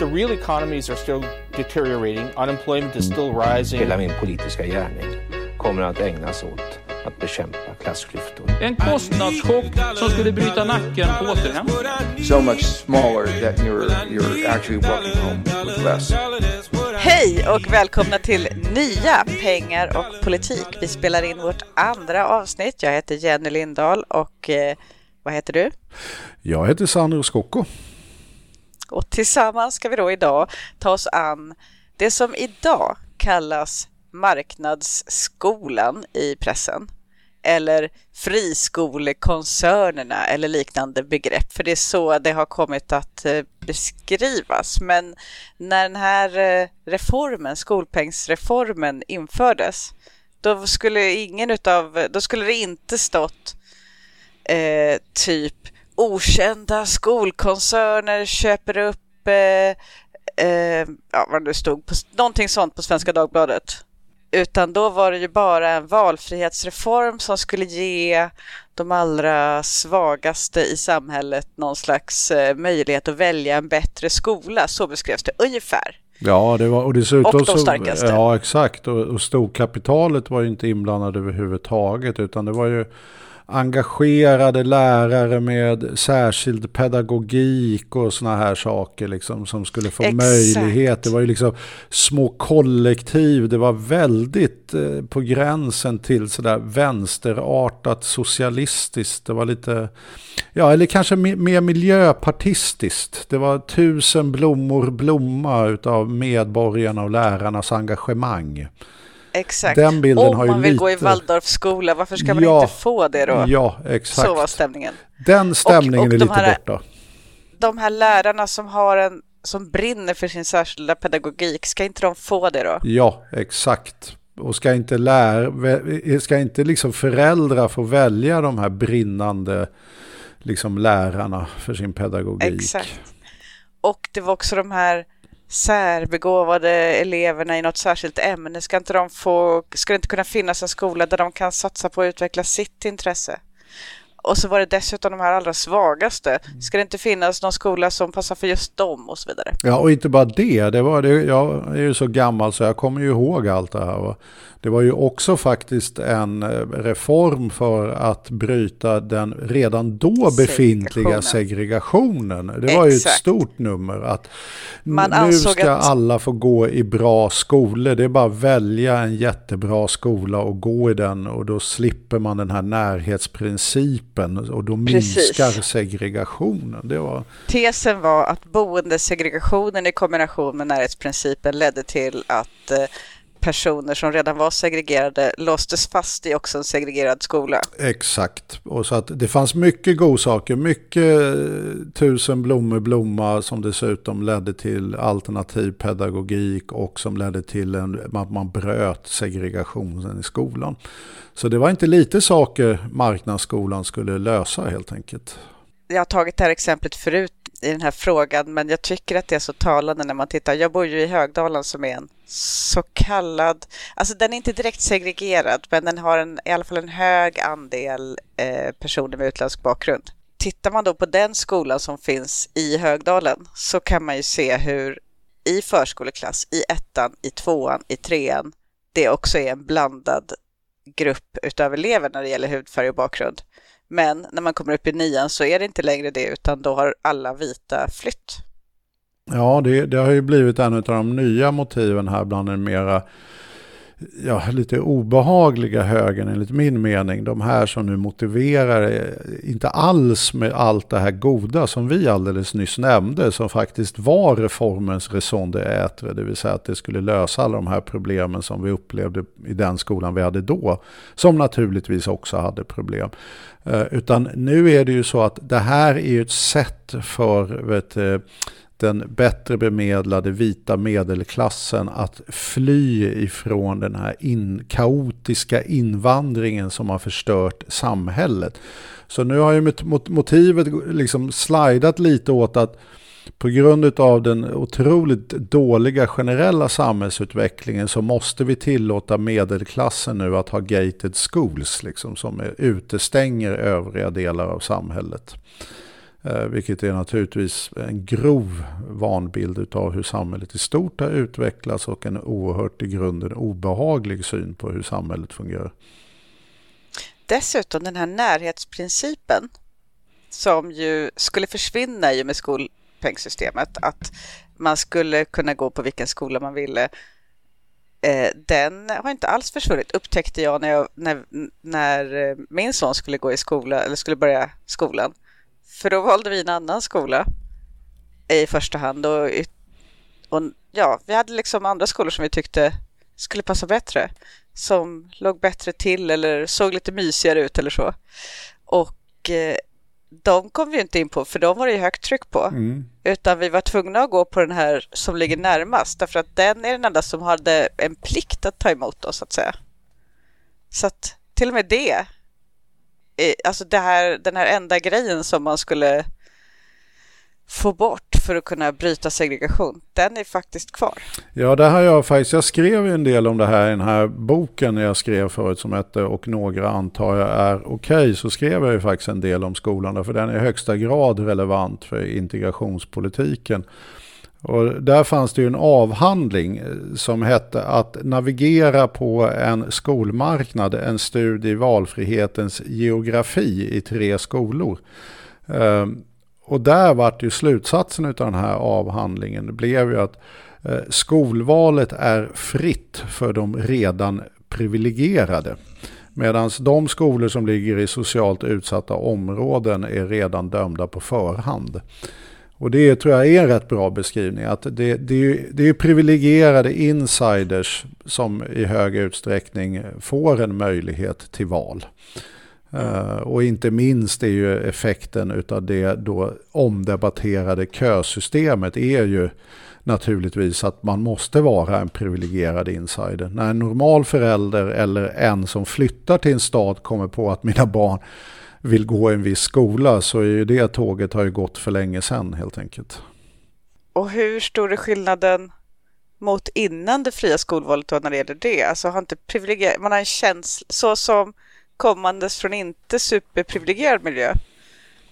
the real economies are still deteriorating, unemployment is still rising. Hela min politiska gärning kommer att ägnas åt att bekämpa klassklyftor. En kostnadschock som skulle bryta nacken på återhämtningen. so much smaller that you're you're actually walking home with less. Hej och välkomna till nya pengar och politik. Vi spelar in vårt andra avsnitt. Jag heter Jenny Lindahl och eh, vad heter du? Jag heter Sandro Scocco. Och tillsammans ska vi då idag ta oss an det som idag kallas marknadsskolan i pressen eller friskolekoncernerna eller liknande begrepp, för det är så det har kommit att eh, beskrivas. Men när den här eh, reformen, skolpengsreformen, infördes, då skulle ingen utav, då skulle det inte stått eh, typ okända skolkoncerner köper upp, eh, eh, ja vad det stod, på, någonting sånt på Svenska Dagbladet. Utan då var det ju bara en valfrihetsreform som skulle ge de allra svagaste i samhället någon slags eh, möjlighet att välja en bättre skola. Så beskrevs det ungefär. Ja, det var, och dessutom Och de starkaste. Så, ja, exakt. Och, och storkapitalet var ju inte inblandad överhuvudtaget. Utan det var ju engagerade lärare med särskild pedagogik och såna här saker liksom, som skulle få Exakt. möjlighet. Det var ju liksom små kollektiv. Det var väldigt eh, på gränsen till sådär vänsterartat socialistiskt. Det var lite, ja eller kanske me- mer miljöpartistiskt. Det var tusen blommor blomma utav medborgarna och lärarnas engagemang. Exakt. Den bilden Om har ju man vill lite- gå i Waldorfskola, varför ska man Ja. inte få det då? Ja, exakt. Så var stämningen. Den stämningen Och- och är lite här- borta. De här lärarna som har en som brinner för sin särskilda pedagogik, ska inte de få det då? Ja, exakt. Och ska inte, lär, ska inte liksom föräldrar få välja de här brinnande liksom lärarna för sin pedagogik? Exakt. Och det var också de här särbegåvade eleverna i något särskilt ämne. Ska inte de få, ska det inte kunna finnas en skola där de kan satsa på att utveckla sitt intresse? Och så var det dessutom de här allra svagaste. Ska det inte finnas någon skola som passar för just dem och så vidare? Ja, och inte bara det. det, var det jag är ju så gammal så jag kommer ju ihåg allt det här. va. Det var ju också faktiskt en eh, reform för att bryta den redan då befintliga segregationen. Det var ju ett stort nummer att nu ska att- alla få gå i bra skolor. Det är bara att välja en jättebra skola och gå i den och då slipper man den här närhetsprincipen och då Precis. minskar segregationen. Det var, Tesen var att boendesegregationen i kombination med närhetsprincipen ledde till att eh, personer som redan var segregerade låstes fast i också en segregerad skola. Exakt. Och så att det fanns mycket godsaker, mycket eh, tusen blommor blomma som dessutom ledde till alternativ pedagogik och som ledde till en, att man bröt segregationen i skolan. Så det var inte lite saker marknadsskolan skulle lösa helt enkelt. Jag har tagit det här exemplet förut i den här frågan, men jag tycker att det är så talande när man tittar. Jag bor ju i Högdalen som är en så kallad, alltså den är inte direkt segregerad, men den har en, i alla fall en hög andel eh, personer med utländsk bakgrund. Tittar man då på den skolan som finns i Högdalen så kan man ju se hur i förskoleklass, i ettan, i tvåan, i trean, det också är en blandad grupp utav elever när det gäller hudfärg och bakgrund. Men när man kommer upp i nian så är det inte längre det utan då har alla vita flytt. Ja, det, det har ju blivit en av de nya motiven här bland den mera ja, lite obehagliga högern enligt min mening. De här som nu motiverar eh, inte alls med allt det här goda som vi alldeles nyss nämnde som faktiskt var reformens raison d'être. Det vill säga att det skulle lösa alla de här problemen som vi upplevde i den skolan vi hade då. Som naturligtvis också hade problem. Eh, utan nu är det ju så att det här är ju ett sätt för vet, eh, den bättre bemedlade vita medelklassen att fly ifrån den här in, kaotiska invandringen som har förstört samhället. Så nu har ju motivet liksom slidat lite åt att på grund av den otroligt dåliga generella samhällsutvecklingen så måste vi tillåta medelklassen nu att ha gated schools liksom, som är, utestänger övriga delar av samhället. Eh, vilket är naturligtvis en grov vanbild av hur samhället i stort har utvecklats och en oerhört i grunden obehaglig syn på hur samhället fungerar. Dessutom den här närhetsprincipen som ju skulle försvinna i och med skolpengssystemet, att man skulle kunna gå på vilken skola man ville. Eh, den har inte alls försvunnit, upptäckte jag när, jag, när, när eh, min son skulle gå i skola, eller skulle börja skolan. För då valde vi en annan skola i första hand. Och, och ja, vi hade liksom andra skolor som vi tyckte skulle passa bättre. Som låg bättre till eller såg lite mysigare ut eller så. Och eh, de kom vi inte in på för de var det ju högt tryck på. Mm. Utan vi var tvungna att gå på den här som ligger närmast därför att den är den enda som hade en plikt att ta emot oss så att säga. Så att till och med det alltså det här, den här enda grejen som man skulle få bort för att kunna bryta segregation, den är faktiskt kvar. Ja, det har jag faktiskt, jag skrev en del om det här i den här boken jag skrev förut som hette Och några antar jag är okej, okay, så skrev jag ju faktiskt en del om skolan, för den är i högsta grad relevant för integrationspolitiken. Och där fanns det ju en avhandling eh, som hette att navigera på en skolmarknad, en studie i valfrihetens geografi i tre skolor. Ehm, och där vart ju slutsatsen av den här avhandlingen det blev ju att eh, skolvalet är fritt för de redan privilegierade. Medan de skolor som ligger i socialt utsatta områden är redan dömda på förhand. Och det tror jag är en rätt bra beskrivning. Att det, det, är, ju, det är privilegierade insiders som i hög utsträckning får en möjlighet till val. Uh, och inte minst är ju effekten av det då omdebatterade kösystemet är ju naturligtvis att man måste vara en privilegierad insider. När en normal förälder eller en som flyttar till en stad kommer på att mina barn vill gå i en viss skola så är ju det tåget har ju gått för länge sedan helt enkelt. Och hur stor är skillnaden mot innan det fria skolvalet då när det gäller det? Alltså har inte privilegierat, man har en känsla, så som kommandes från inte superprivilegierad miljö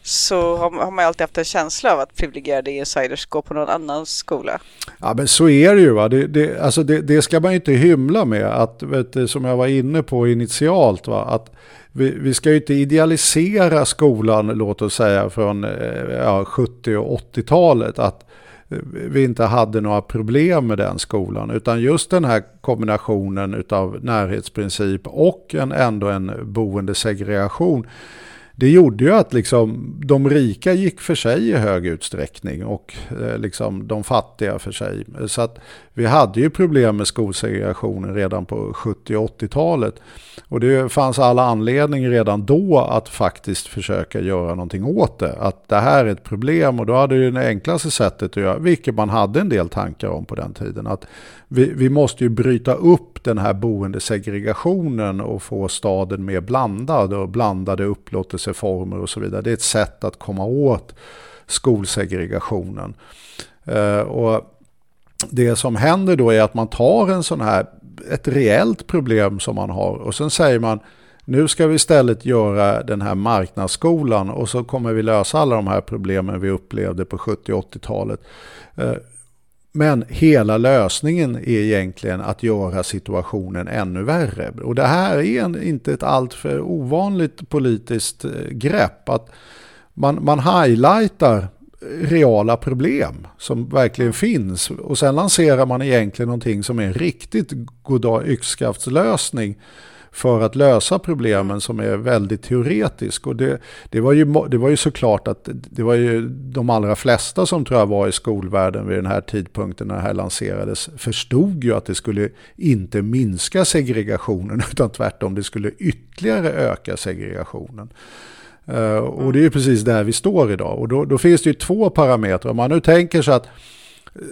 så har, har man alltid haft en känsla av att privilegierade insiders går på någon annan skola. Ja men så är det ju. Va? Det, det, alltså det, det ska man ju inte hymla med. Att, vet, som jag var inne på initialt. Va? Att vi, vi ska ju inte idealisera skolan, låt oss säga, från eh, ja, 70 och 80-talet. Att vi inte hade några problem med den skolan. Utan just den här kombinationen av närhetsprincip och en, ändå en boendesegregation det gjorde ju att liksom, de rika gick för sig i hög utsträckning och eh, liksom, de fattiga för sig. Så att vi hade ju problem med skolsegregationen redan på 70 80-talet. Och det fanns alla anledningar redan då att faktiskt försöka göra någonting åt det. Att det här är ett problem och då hade ju det enklaste sättet att göra, vilket man hade en del tankar om på den tiden, att vi, vi måste ju bryta upp den här boendesegregationen och få staden mer blandad och blandade upplåtelseformer och så vidare. Det är ett sätt att komma åt skolsegregationen. Uh, och det som händer då är att man tar en sån här, ett reellt problem som man har och sen säger man nu ska vi istället göra den här marknadsskolan och så kommer vi lösa alla de här problemen vi upplevde på 70 80-talet. Eh, men hela lösningen är egentligen att göra situationen ännu värre. Och det här är inte ett alltför ovanligt politiskt eh, grepp. Att man, man highlightar reala problem som verkligen finns. Och sen lanserar man egentligen någonting som är en riktigt goddag yxskaftslösning för att lösa problemen som är väldigt teoretisk. Och det, det, var ju, det var ju såklart att det var ju de allra flesta som tror jag var i skolvärlden vid den här tidpunkten när det här lanserades förstod ju att det skulle inte minska segregationen utan tvärtom det skulle ytterligare öka segregationen. Uh, och det är precis där vi står idag. Och då, då, finns det ju två parametrar. Om man nu tänker sig att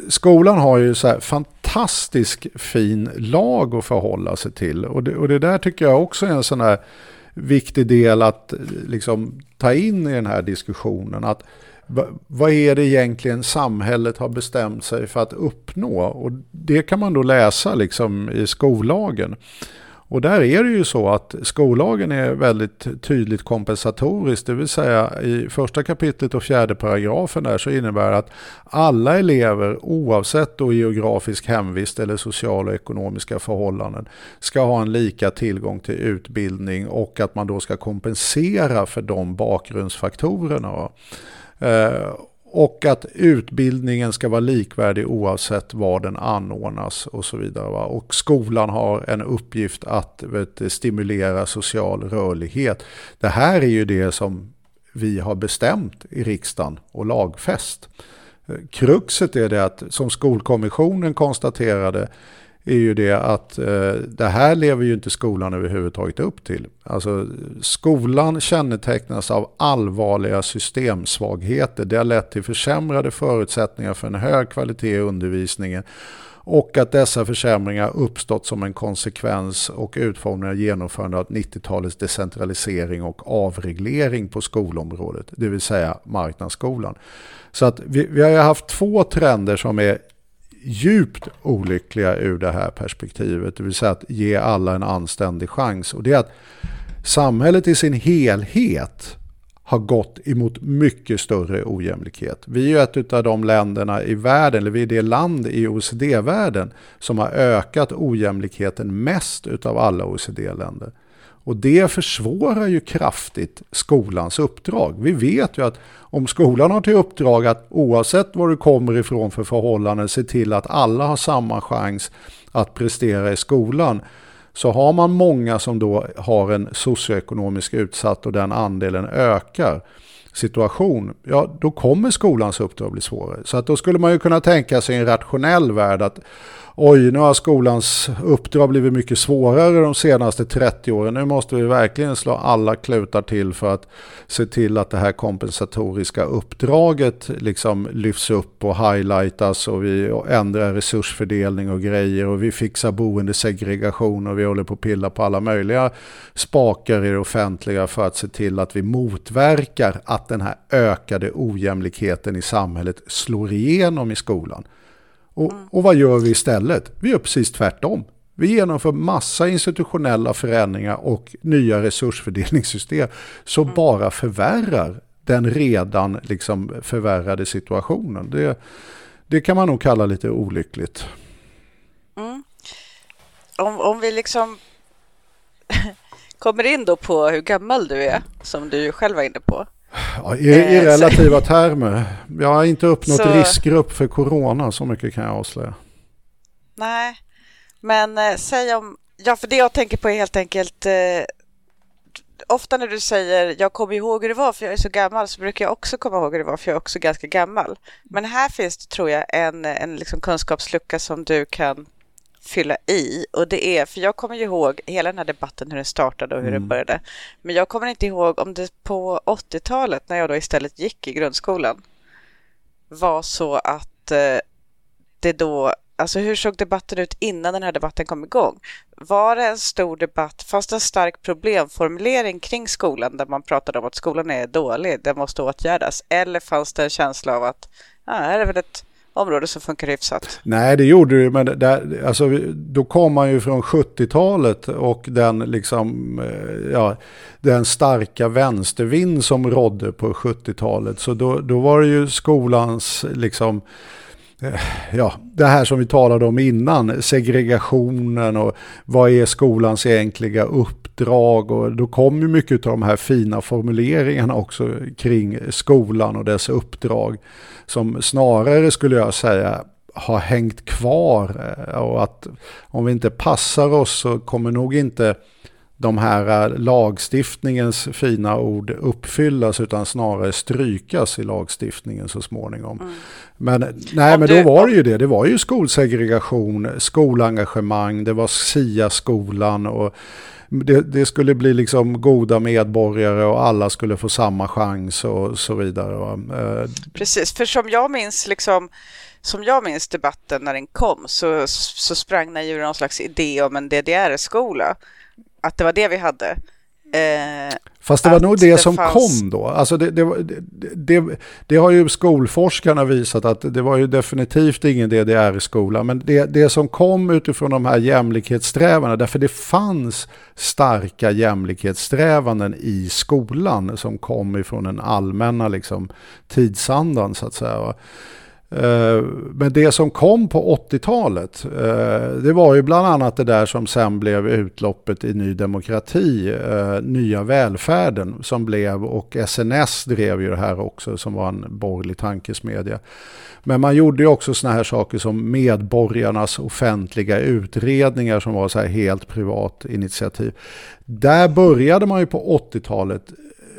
skolan har ju så här fantastisk fin lag att förhålla sig till. Och det, och det där tycker jag också är en sån här viktig del att liksom ta in i den här diskussionen. Att vad är det egentligen samhället har bestämt sig för att uppnå? Och det kan man då läsa liksom i skollagen. Och där är det ju så att skollagen är väldigt tydligt kompensatorisk. Det vill säga i första kapitlet och fjärde paragrafen där så innebär det att alla elever oavsett då geografisk hemvist eller sociala och ekonomiska förhållanden ska ha en lika tillgång till utbildning och att man då ska kompensera för de bakgrundsfaktorerna. Och att utbildningen ska vara likvärdig oavsett var den anordnas och så vidare. Va? Och skolan har en uppgift att vet, stimulera social rörlighet. Det här är ju det som vi har bestämt i riksdagen och lagfäst. Kruxet är det att som skolkommissionen konstaterade är ju det att eh, det här lever ju inte skolan överhuvudtaget upp till. Alltså skolan kännetecknas av allvarliga systemsvagheter. Det har lett till försämrade förutsättningar för en hög kvalitet i undervisningen och att dessa försämringar uppstått som en konsekvens och utformning av genomförande av 90-talets decentralisering och avreglering på skolområdet, det vill säga marknadsskolan. Så att vi, vi har haft två trender som är djupt olyckliga ur det här perspektivet. Det vill säga att ge alla en anständig chans. Och det är att samhället i sin helhet har gått emot mycket större ojämlikhet. Vi är ju ett av de länderna i världen, eller vi är det land i OECD-världen som har ökat ojämlikheten mest utav alla OECD-länder. Och det försvårar ju kraftigt skolans uppdrag. Vi vet ju att om skolan har till uppdrag att oavsett var du kommer ifrån för förhållanden se till att alla har samma chans att prestera i skolan så har man många som då har en socioekonomisk utsatt och den andelen ökar situation, ja då kommer skolans uppdrag bli svårare. Så att då skulle man ju kunna tänka sig en rationell värld att oj, nu har skolans uppdrag blivit mycket svårare de senaste 30 åren. Nu måste vi verkligen slå alla klutar till för att se till att det här kompensatoriska uppdraget liksom lyfts upp och highlightas och vi ändrar resursfördelning och grejer och vi fixar boendesegregation och vi håller på att pilla på alla möjliga spakar i det offentliga för att se till att vi motverkar att den här ökade ojämlikheten i samhället slår igenom i skolan. Och, mm. och vad gör vi istället? Vi gör precis tvärtom. Vi genomför massa institutionella förändringar och nya resursfördelningssystem som mm. bara förvärrar den redan liksom förvärrade situationen. Det, det kan man nog kalla lite olyckligt. Mm. Om, om vi liksom kommer in då på hur gammal du är, som du själv var inne på. Ja, i, I eh, relativa termer. Jag har inte uppnått så... riskgrupp för corona, så mycket kan jag avslöja. Nej, men eh, säg om... Ja, för det jag tänker på är helt enkelt... Eh, ofta när du säger jag kommer ihåg hur det var för jag är så gammal så brukar jag också komma ihåg hur det var för jag är också ganska gammal. Men här finns det, tror jag, en, en liksom kunskapslucka som du kan fylla i och det är, för jag kommer ju ihåg hela den här debatten hur den startade och hur mm. det började. Men jag kommer inte ihåg om det på 80-talet när jag då istället gick i grundskolan var så att eh, det då, alltså hur såg debatten ut innan den här debatten kom igång? Var det en stor debatt, fanns det en stark problemformulering kring skolan där man pratade om att skolan är dålig, den måste åtgärdas? Eller fanns det en känsla av att ja, här är väl ett område som funkar hyfsat. Nej, det gjorde det, men där, alltså, då kom man ju från 70-talet och den, liksom, eh, ja, den starka vänstervind som rådde på 70-talet. Så då, då var det ju skolans liksom, ja, det här som vi talade om innan, segregationen och vad är skolans egentliga uppdrag? Och då kommer ju mycket av de här fina formuleringarna också kring skolan och dess uppdrag som snarare skulle jag säga har hängt kvar. Och att om vi inte passar oss så kommer nog inte de här eh, lagstiftningens fina ord uppfyllas utan snarare strykas i lagstiftningen så småningom. Mm. Men nej, men då var det ju det. Det var ju skolsegregation, skolengagemang, det var SIA-skolan och det, det, skulle bli liksom goda medborgare och alla skulle få samma chans och så vidare. Eh, Precis, för som jag minns liksom som jag minns debatten när den kom så, så sprang den ju någon slags idé om en DDR-skola. Att det var det vi hade. Eh, Fast det var nog det, det som fanns- kom då. Alltså det, det, det, har ju skolforskarna visat att det var ju definitivt ingen DDR-skola. Men det, det som kom utifrån de här jämlikhetssträvandena, därför det fanns starka jämlikhetssträvanden i skolan som kom ifrån den allmänna liksom, tidsandan så att säga. Eh, men det som kom på 80-talet, eh, det var ju bland annat det där som sen blev utloppet i Ny Demokrati, eh, Nya Välfärden som blev, och SNS drev ju det här också som var en borgerlig tankesmedja. Men man gjorde ju också sådana här saker som medborgarnas offentliga utredningar som var så här helt privat initiativ. Där började man ju på 80-talet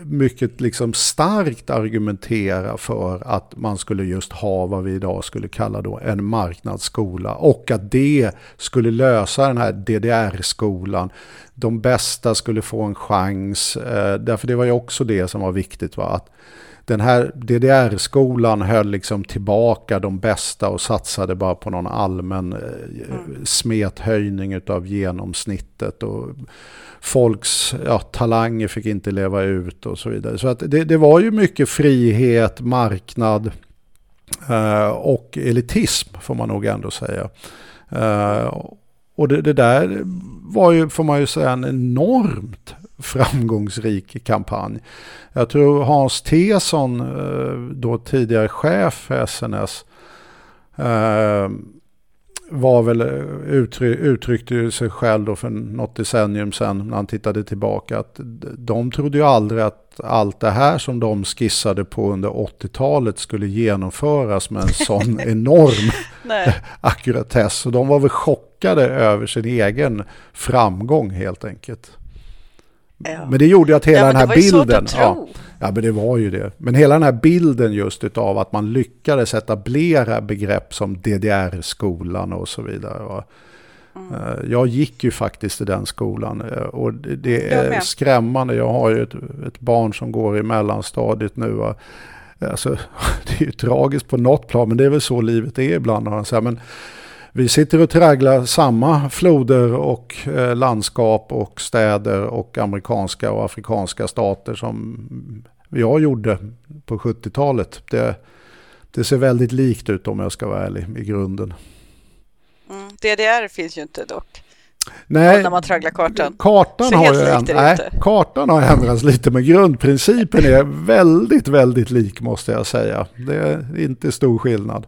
mycket liksom starkt argumentera för att man skulle just ha vad vi idag skulle kalla då en marknadsskola och att det skulle lösa den här DDR-skolan. De bästa skulle få en chans, eh, därför det var ju också det som var viktigt. Va? Att den här DDR-skolan höll liksom tillbaka de bästa och satsade bara på någon allmän eh, smethöjning av genomsnittet. Och folks ja, talanger fick inte leva ut och så vidare. Så att det, det var ju mycket frihet, marknad eh, och elitism får man nog ändå säga. Eh, och det, det där var ju, får man ju säga, en enormt framgångsrik kampanj. Jag tror Hans Tesson, eh, då tidigare chef för SNS, eh, var väl eh, uttry uttryckte sig själv då för något decennium sedan när han tittade tillbaka att de trodde ju aldrig att allt det här som de skissade på under 80-talet skulle genomföras med en sån enorm ackuratess. Och de var väl chockade över sin egen framgång helt enkelt. Ja. Men det gjorde ju att hela ja, den här bilden... Ja, ja, men det var ju det. Men hela den här bilden just utav att man lyckades etablera begrepp som DDR-skolan och så vidare. va. Mm. Eh, Jag gick ju faktiskt i den skolan eh, och det- det är skrämmande. Jag har ju ett, ett barn som går i mellanstadiet nu. Alltså, det är ju tragiskt på något plan, men det är väl så livet är ibland. Men vi sitter och tragglar samma floder och eh, landskap och städer och amerikanska och afrikanska stater som jag gjorde på 70-talet. Det, det ser väldigt likt ut om jag ska vara ärlig i grunden. Mm. DDR finns ju inte dock. Nej, när man tragglar kartan. Kartan har, ju det nej, kartan har ändrats lite men grundprincipen är väldigt, väldigt lik måste jag säga. Det är inte stor skillnad.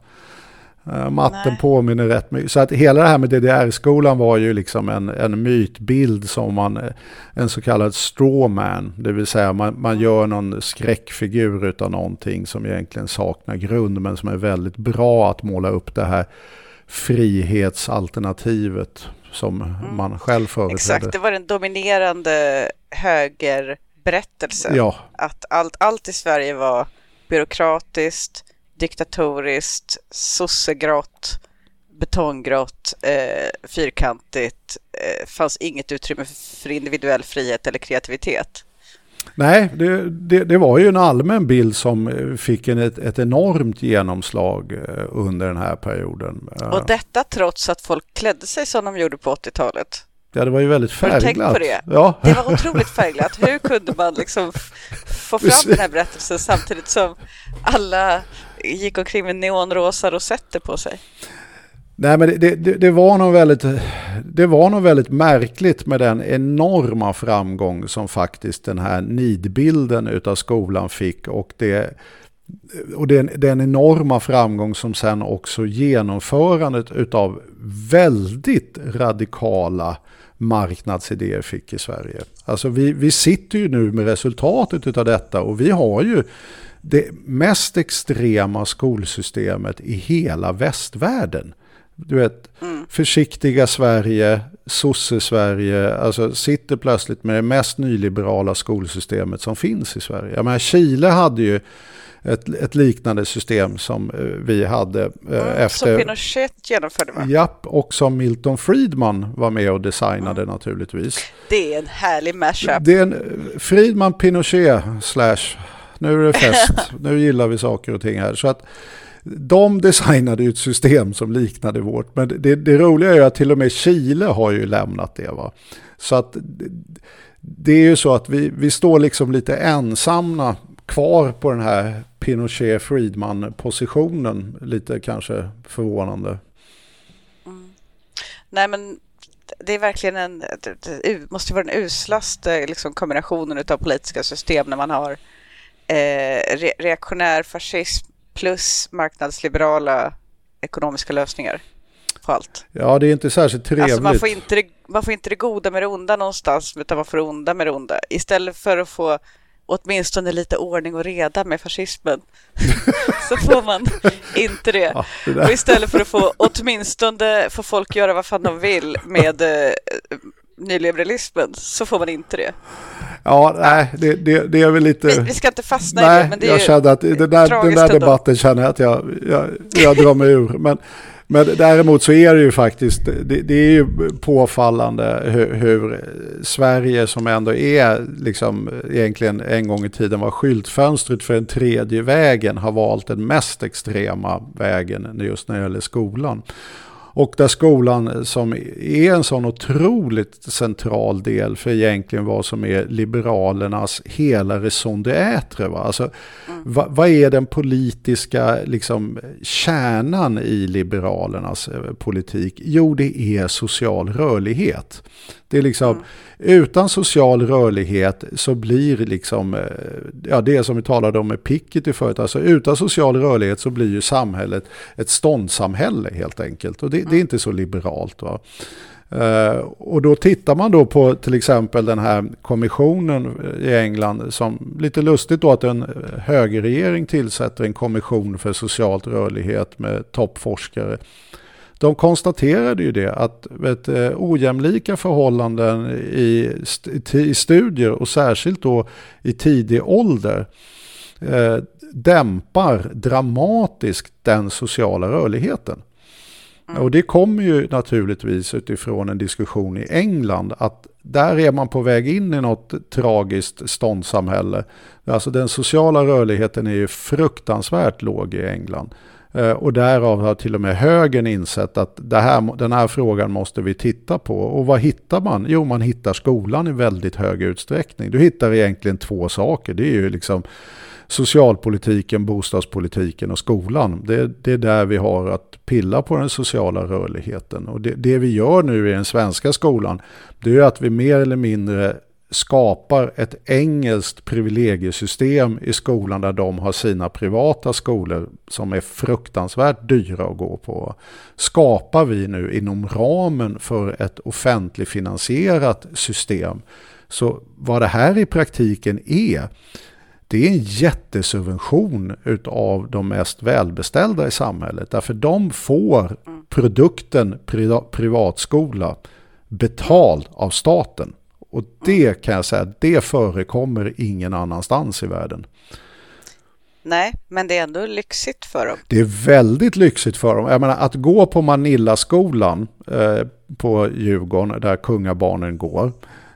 Eh, Matten Nej. påminner rätt mycket. Så att hela det här med DDR-skolan var ju liksom en, en mytbild som man, eh, en så kallad strawman, det vill säga man, man gör någon skräckfigur utav någonting som egentligen saknar grund men som är väldigt bra att måla upp det här frihetsalternativet som man själv företrädde. Exakt, det var den dominerande högerberättelsen. Ja, Att allt, allt i Sverige var byråkratiskt, diktatoriskt, sossegrått, betonggrått, eh, fyrkantigt. Eh, fanns inget utrymme för individuell frihet eller kreativitet. Nej, det, det, det var ju en allmän bild som eh, fick en, ett, ett enormt genomslag eh, under den här perioden. Eh, Och detta trots att folk klädde sig som de gjorde på 80-talet. Ja, det var ju väldigt färgglatt. tänkt på det? Ja. Det var otroligt färgglatt. Hur kunde man liksom få fram den här berättelsen samtidigt som alla gick omkring med neonrosa rosetter på sig? Nej, men det, det, det, var nog väldigt, det var nog väldigt märkligt med den enorma framgång som faktiskt den här nidbilden utav skolan fick och det och den, den enorma framgång som sen också genomförandet utav väldigt radikala marknadsidéer fick i Sverige. Alltså vi, vi sitter ju nu med resultatet utav detta och vi har ju det mest extrema skolsystemet i hela västvärlden. Du vet, försiktiga Sverige, sosse-Sverige, alltså sitter plötsligt med det mest nyliberala skolsystemet som finns i Sverige. Jag menar, Chile hade ju ett, ett liknande system som eh, vi hade eh, Mm, Som efter... Pinochet genomförde va? Japp, och som Milton Friedman var med och designade naturligtvis. Det är en härlig mashup. Det är en eh, Friedman Pinochet slash, nu är det fest, nu gillar vi saker och ting här. Så att de designade ju ett system som liknade vårt. Men det, det roliga är att till och med Chile har ju lämnat det. Va? Så att det är ju så att vi, vi står liksom lite ensamma kvar på den här Pinochet-Friedman-positionen. Lite kanske förvånande. Mm. Nej men det är verkligen en, det måste vara den uslaste liksom, kombinationen av politiska system när man har eh, re reaktionär fascism plus marknadsliberala ekonomiska lösningar på allt. Ja, det är inte särskilt trevligt. Alltså man, får inte det, man får inte det goda med det onda någonstans, utan man får det onda med det onda. Istället för att få åtminstone lite ordning och reda med fascismen så får man inte det. Ja, det och istället för att få åtminstone få folk göra vad fan de vill med eh, nyliberalismen så får man inte det. Ja, nej, det, det, det, är väl lite... Vi, vi ska inte fastna nej, i det, men det är jag kände att den där, den där debatten känner jag att jag, jag, jag drar mig ur. Men, men däremot så är det ju faktiskt, det, det är ju påfallande hur, hur, Sverige som ändå är, liksom egentligen en gång i tiden var skyltfönstret för den tredje vägen, har valt den mest extrema vägen just när det gäller skolan. Och där skolan som är en sån otroligt central del för egentligen vad som är liberalernas hela raison d'être. Va? Alltså, mm. vad, vad är den politiska liksom, kärnan i liberalernas eh, politik? Jo, det är social rörlighet. Det är liksom, mm. utan social rörlighet så blir liksom, eh, ja det som vi talade om med Piketty förut, alltså utan social rörlighet så blir ju samhället ett ståndssamhälle helt enkelt. Och det, mm. det är inte så liberalt. Va? Uh, och då tittar man då på till exempel den här kommissionen i England som lite lustigt då att en högerregering tillsätter en kommission för socialt rörlighet med toppforskare de konstaterade ju det att vet, eh, ojämlika förhållanden i, i studier och särskilt då i tidig ålder eh, dämpar dramatiskt den sociala rörligheten. Mm. Och det kommer ju naturligtvis utifrån en diskussion i England att där är man på väg in i något tragiskt ståndssamhälle. Alltså den sociala rörligheten är ju fruktansvärt låg i England. Eh, och därav har till och med högern insett att det här, den här frågan måste vi titta på. Och vad hittar man? Jo, man hittar skolan i väldigt hög utsträckning. Du hittar egentligen två saker. Det är ju liksom socialpolitiken, bostadspolitiken och skolan. Det, det är där vi har att pilla på den sociala rörligheten. Och det, det vi gör nu i den svenska skolan, det är att vi mer eller mindre skapar ett engelskt privilegiesystem i skolan där de har sina privata skolor som är fruktansvärt dyra att gå på. Skapar vi nu inom ramen för ett offentligfinansierat system. Så vad det här i praktiken är, det är en jättesubvention utav de mest välbeställda i samhället. Därför de får produkten privatskola betald av staten. Och det kan jag säga, det förekommer ingen annanstans i världen. Nej, men det är ändå lyxigt för dem. Det är väldigt lyxigt för dem. Jag menar att gå på Manillaskolan eh, på Djurgården där kungabarnen går.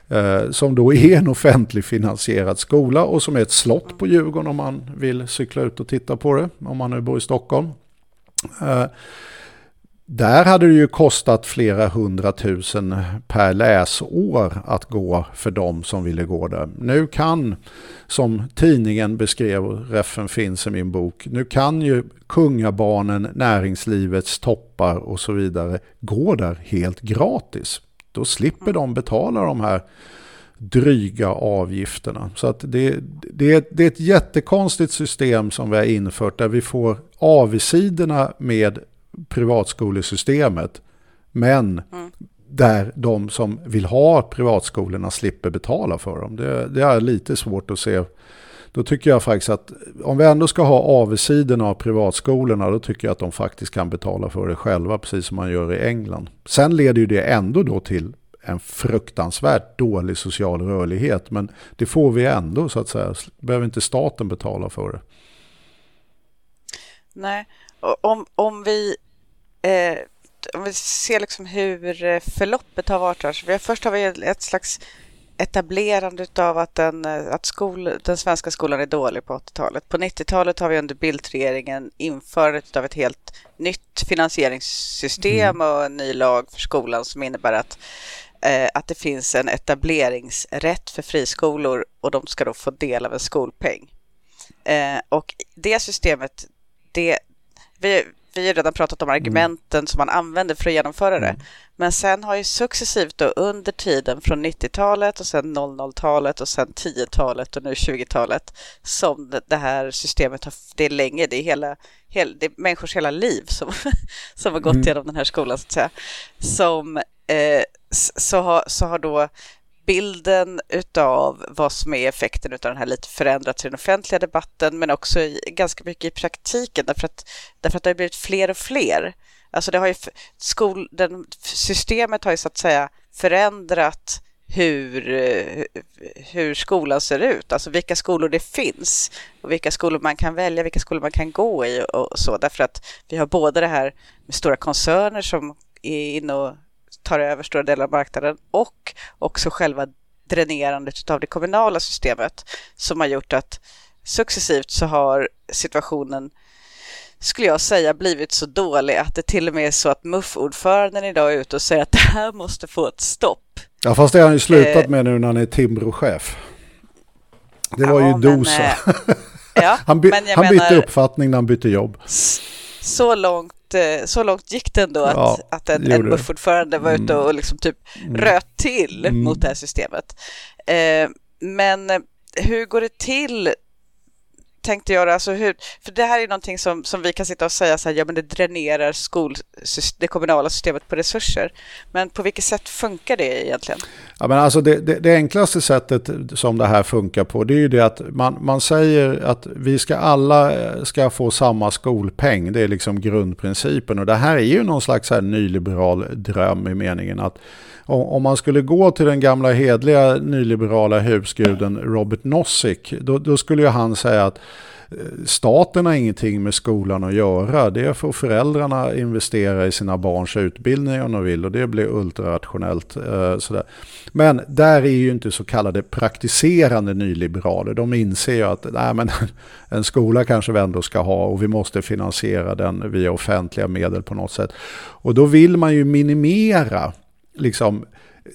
Eh, som då är en offentlig finansierad skola och som är ett slott på Djurgården om man vill cykla ut och titta på det. Om man nu bor i Stockholm. Eh, där hade det ju kostat flera hundratusen per läsår att gå för dem som ville gå där. Nu kan, som tidningen beskrev, reffen finns i min bok, nu kan ju kungabarnen, näringslivets toppar och så vidare gå där helt gratis. Då slipper de betala de här dryga avgifterna. Så att det, det, det är ett jättekonstigt system som vi har infört där vi får avsidorna med privatskolesystemet. Men mm. där de som vill ha privatskolorna slipper betala för dem. Det, det, är lite svårt att se. Då tycker jag faktiskt att om vi ändå ska ha avsidorna av privatskolorna då tycker jag att de faktiskt kan betala för det själva precis som man gör i England. Sen leder ju det ändå då till en fruktansvärt dålig social rörlighet men det får vi ändå så att säga. Behöver inte staten betala för det. Nej, om, om vi eh, om vi ser liksom hur eh, förloppet har varit här. Så vi har, först har vi ett slags etablerande av att, den, att skol, den svenska skolan är dålig på 80-talet. På 90-talet har vi under Bildt-regeringen införandet av ett helt nytt finansieringssystem mm. och en ny lag för skolan som innebär att, eh, att det finns en etableringsrätt för friskolor och de ska då få del av en skolpeng. Eh, och det systemet, det, vi, vi har redan pratat om argumenten mm. som man använder för att genomföra det. Mm. Men sen har ju successivt då under tiden från 90-talet och sen 00-talet och sen 10-talet och nu 20-talet som det här systemet har, det är länge, det är hela, hela det är människors hela liv som, som har gått mm. genom den här skolan så att säga. Som, eh, så, har, så har då bilden utav vad som är effekten utav den här lite förändrats i den offentliga debatten men också i, ganska mycket i praktiken därför att, därför att det har blivit fler och fler. Alltså det har ju, skol, den, systemet har ju så att säga förändrat hur, hur skolan ser ut, alltså vilka skolor det finns och vilka skolor man kan välja, vilka skolor man kan gå i och så, därför att vi har både det här med stora koncerner som är inne och tar över stora delar av marknaden och också själva dränerandet av det kommunala systemet som har gjort att successivt så har situationen skulle jag säga blivit så dålig att det till och med är så att MUF-ordföranden idag är ute och säger att det här måste få ett stopp. Ja fast det har han ju slutat eh, med nu när han är Timbro-chef. Det var ja, ju Dosa. Eh, ja, han, by han bytte uppfattning när han bytte jobb. Så långt Eh, så långt gick det ändå att, ja, att en, en MUF-ordförande var ute och mm. liksom typ mm. röt till mm. mot det här systemet. Eh, men hur går det till tänkte göra, alltså hur, för det här är någonting som, som vi kan sitta och säga så här, ja men det dränerar skol, det kommunala systemet på resurser. Men på vilket sätt funkar det egentligen? Ja, men alltså det, det, det, enklaste sättet som det här funkar på det är ju det att man, man säger att vi ska alla eh, ska få samma skolpeng. Det är liksom grundprincipen och det här är ju någon slags här nyliberal dröm i meningen att om man skulle gå till den gamla hedliga nyliberala husguden Robert Nozick, då, då skulle ju han säga att eh, Staten har ingenting med skolan att göra. Det får föräldrarna investera i sina barns utbildning om de vill och det blir ultrarationellt. Eh, sådär. Men där är ju inte så kallade praktiserande nyliberaler. De inser ju att nej, men, en skola kanske vi ändå ska ha och vi måste finansiera den via offentliga medel på något sätt. Och då vill man ju minimera liksom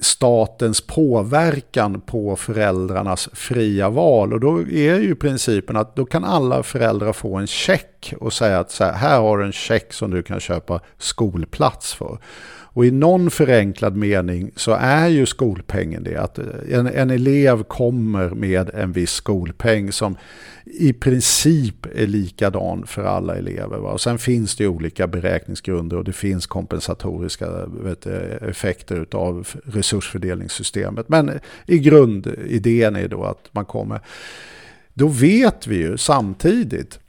statens påverkan på föräldrarnas fria val. Och då är ju principen att då kan alla föräldrar få en check och säga att så här, här har du en check som du kan köpa skolplats för. Och i någon förenklad mening så är ju skolpengen det. Att en, en elev kommer med en viss skolpeng som i princip är likadan för alla elever. Va? Och sen finns det olika beräkningsgrunder och det finns kompensatoriska vet, effekter av resursfördelningssystemet. Men i grundidén är då att man kommer... Då vet vi ju samtidigt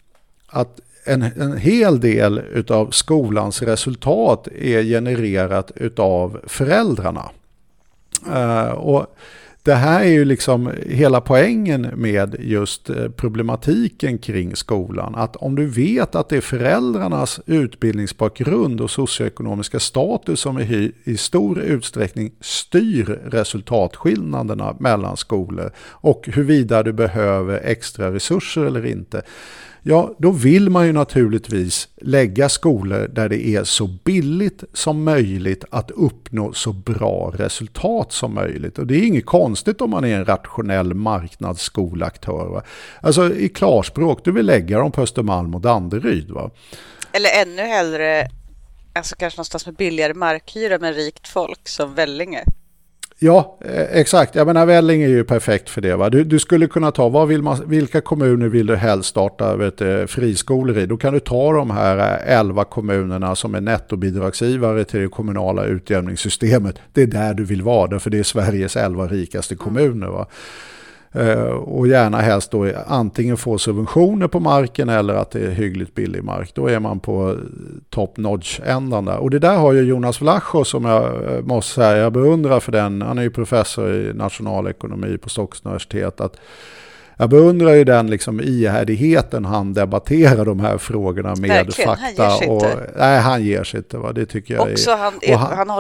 att en, en hel del av skolans resultat är genererat av föräldrarna. Uh, och det här är ju liksom hela poängen med just eh, problematiken kring skolan. Att om du vet att det är föräldrarnas utbildningsbakgrund och socioekonomiska status som i, i stor utsträckning styr resultatskillnaderna mellan skolor och huruvida du behöver extra resurser eller inte Ja, då vill man ju naturligtvis lägga skolor där det är så billigt som möjligt att uppnå så bra resultat som möjligt. Och det är inget konstigt om man är en rationell marknadsskolaktör. Va? Alltså i klarspråk, du vill lägga dem på Östermalm och Danderyd. Va? Eller ännu hellre, alltså kanske någonstans med billigare markhyra med rikt folk som Vellinge. Ja, eh, exakt. Jag menar, Välling är ju perfekt för det. Va? Du, du skulle kunna ta, vad vill man, vilka kommuner vill du helst starta vet, friskolor i? Då kan du ta de här 11 kommunerna som är nettobidragsgivare till det kommunala utjämningssystemet. Det är där du vill vara, för det är Sveriges 11 rikaste kommuner. Va? Eh, och gärna helst då antingen få subventioner på marken eller att det är hyggligt billig mark. Då är man på top notch-ändan där. Och det där har ju Jonas Vlachos som jag eh, måste säga, jag beundrar för den. Han är ju professor i nationalekonomi på Stockholms universitet. Att jag beundrar ju den liksom ihärdigheten han debatterar de här frågorna med Verkligen, fakta. Han ger sig och, inte. Nej, han ger sig inte. Va? Det tycker jag Också är, han, är, han, han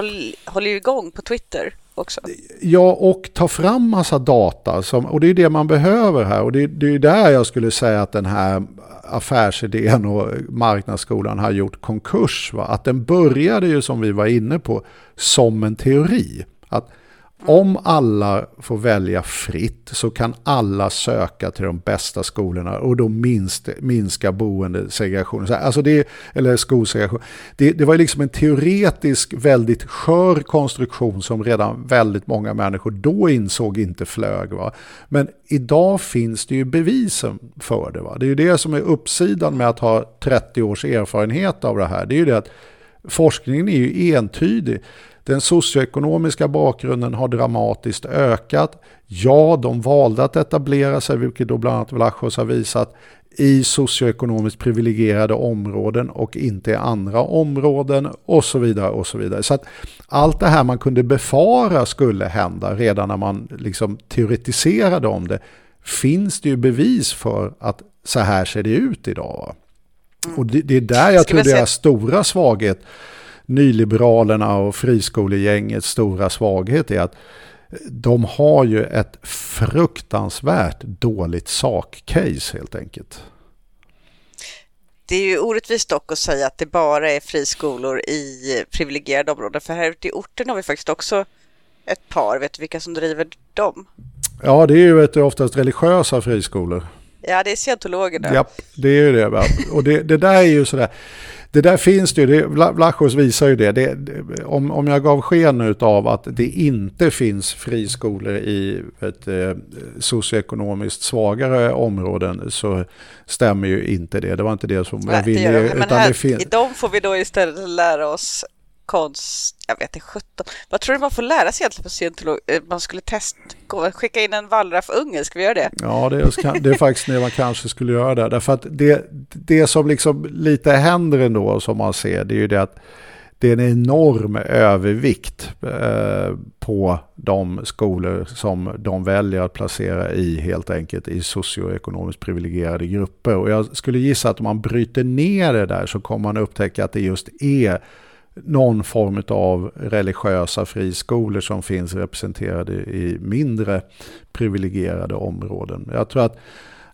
håller ju igång på Twitter också. Ja, och ta fram massa data. Som, och det är det man behöver här. Och det, det är där jag skulle säga att den här affärsidén och marknadsskolan har gjort konkurs. Va? Att den började ju som vi var inne på som en teori. Att om alla får välja fritt så kan alla söka till de bästa skolorna och då minst, minska boendesegregationen. Alltså det, eller skolsegregation. Det, det var liksom en teoretisk väldigt skör konstruktion som redan väldigt många människor då insåg inte flög. Va? Men idag finns det ju bevisen för det. Va? Det är ju det som är uppsidan med att ha 30 års erfarenhet av det här. Det är ju det att forskningen är ju entydig. Den socioekonomiska bakgrunden har dramatiskt ökat. Ja, de valde att etablera sig, vilket då bland annat Vlachos har visat, i socioekonomiskt privilegierade områden och inte i andra områden och så vidare. och så vidare. Så att allt det här man kunde befara skulle hända redan när man liksom teoretiserade om det finns det ju bevis för att så här ser det ut idag. Och det, det är där jag tror deras stora svaghet nyliberalerna och friskolegängets stora svaghet är att de har ju ett fruktansvärt dåligt sakcase helt enkelt. Det är ju orättvist dock att säga att det bara är friskolor i privilegierade områden. För här ute i orten har vi faktiskt också ett par. Vet du vilka som driver dem? Ja, det är ju du, oftast religiösa friskolor. Ja, det är scientologerna. Ja, det är ju det. Och det, det där är ju sådär det där finns det ju, Vlachos visar ju det. det om, om jag gav sken av att det inte finns friskolor i ett, eh, socioekonomiskt svagare områden så stämmer ju inte det. Det var inte det som Nej, jag ville. Det det. Men här, i dem får vi då istället lära oss konst, jag vet inte, 17. Vad tror du man får lära sig egentligen på scientolog? Eh, man skulle testa, skicka in en wallraffunge, ska vi göra det? Ja, det är, det är faktiskt det man kanske skulle göra där. Därför att det, det som liksom lite händer ändå som man ser, det är ju det att det är en enorm övervikt eh, på de skolor som de väljer att placera i helt enkelt i socioekonomiskt privilegierade grupper. Och jag skulle gissa att om man bryter ner det där så kommer man upptäcka att det just är någon form av religiösa friskolor som finns representerade i mindre privilegierade områden. Jag tror att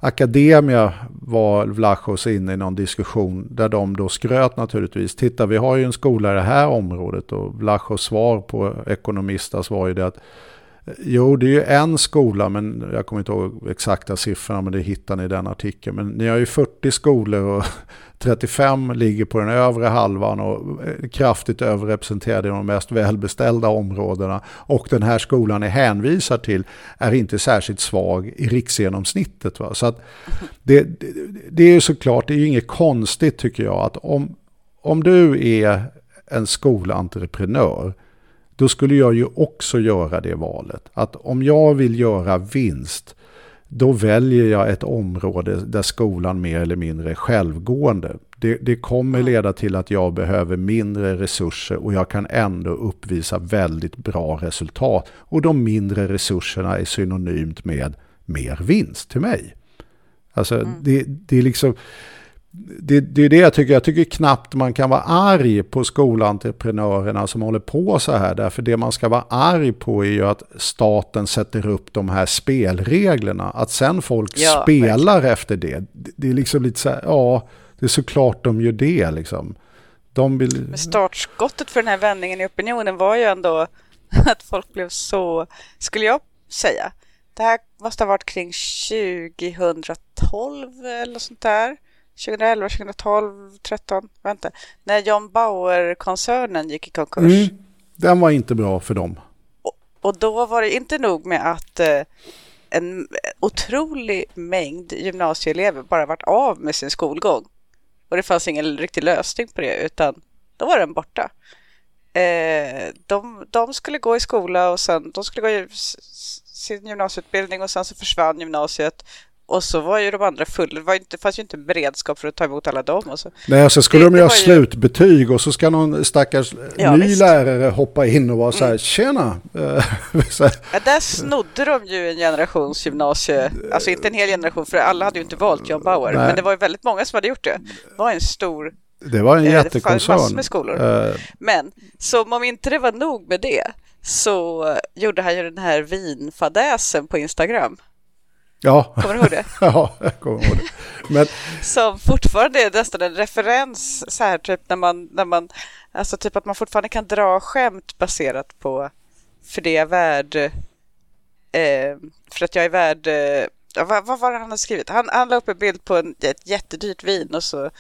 Akademia var Vlachos inne i någon diskussion där de då skröt naturligtvis. Titta, vi har ju en skola i det här området och Vlachos svar på Ekonomistas var ju det att Jo, det är ju en skola, men jag kommer inte ihåg exakta siffrorna, men det hittar ni i den artikeln. Men ni har ju 40 skolor och 35 ligger på den övre halvan och kraftigt överrepresenterade i de mest välbeställda områdena. Och den här skolan är hänvisar till är inte särskilt svag i riksgenomsnittet. Va? Så att det, det, det är ju såklart, det är ju inget konstigt tycker jag, att om, om du är en skolentreprenör då skulle jag ju också göra det valet. Att om jag vill göra vinst, då väljer jag ett område där skolan mer eller mindre är självgående. Det, det, kommer leda till att jag behöver mindre resurser och jag kan ändå uppvisa väldigt bra resultat. Och de mindre resurserna är synonymt med mer vinst till mig. Alltså mm. det, det är liksom det, det är det jag tycker. Jag tycker knappt man kan vara arg på skolentreprenörerna som håller på så här. Därför det man ska vara arg på är ju att staten sätter upp de här spelreglerna. Att sen folk ja, spelar verkligen. efter det. Det är liksom lite så här, ja, det är såklart de gör det liksom. De vill... Men startskottet för den här vändningen i opinionen var ju ändå att folk blev så, skulle jag säga, det här måste ha varit kring 2012 eller sånt där 2011, 2012, 13, vänta. När John Bauer-koncernen gick i konkurs. Mm, den var inte bra för dem. Och, och då var det inte nog med att eh, en otrolig mängd gymnasieelever bara varit av med sin skolgång. Och det fanns ingen riktig lösning på det, utan då var den borta. Eh, de, de, skulle gå i skola och sen de skulle gå i sin gymnasieutbildning och sen så försvann gymnasiet och så var ju de andra fulla. Det, var inte, fanns ju inte beredskap för att ta emot alla dem. Och så. Nej, så skulle det, de göra ju... slutbetyg och så ska någon stackars ja, ny visst. lärare hoppa in och vara så här, mm. tjena. ja, där snodde de ju en generations gymnasie, alltså inte en hel generation, för alla hade ju inte valt John Bauer, Nej. men det var ju väldigt många som hade gjort det. Det var en stor det var en jättekoncern. Det med skolor. Uh... Men som om inte det var nog med det så gjorde han ju den här vinfadäsen på Instagram. Ja. Kommer du ihåg det? ja, jag kommer ihåg det. Men... Som fortfarande är nästan en referens så här typ när man, när man, alltså typ att man fortfarande kan dra skämt baserat på för det är värd, eh, för att jag är värd, eh, vad, vad var det han hade skrivit? Han, han la upp en bild på en, ett jättedyrt vin och så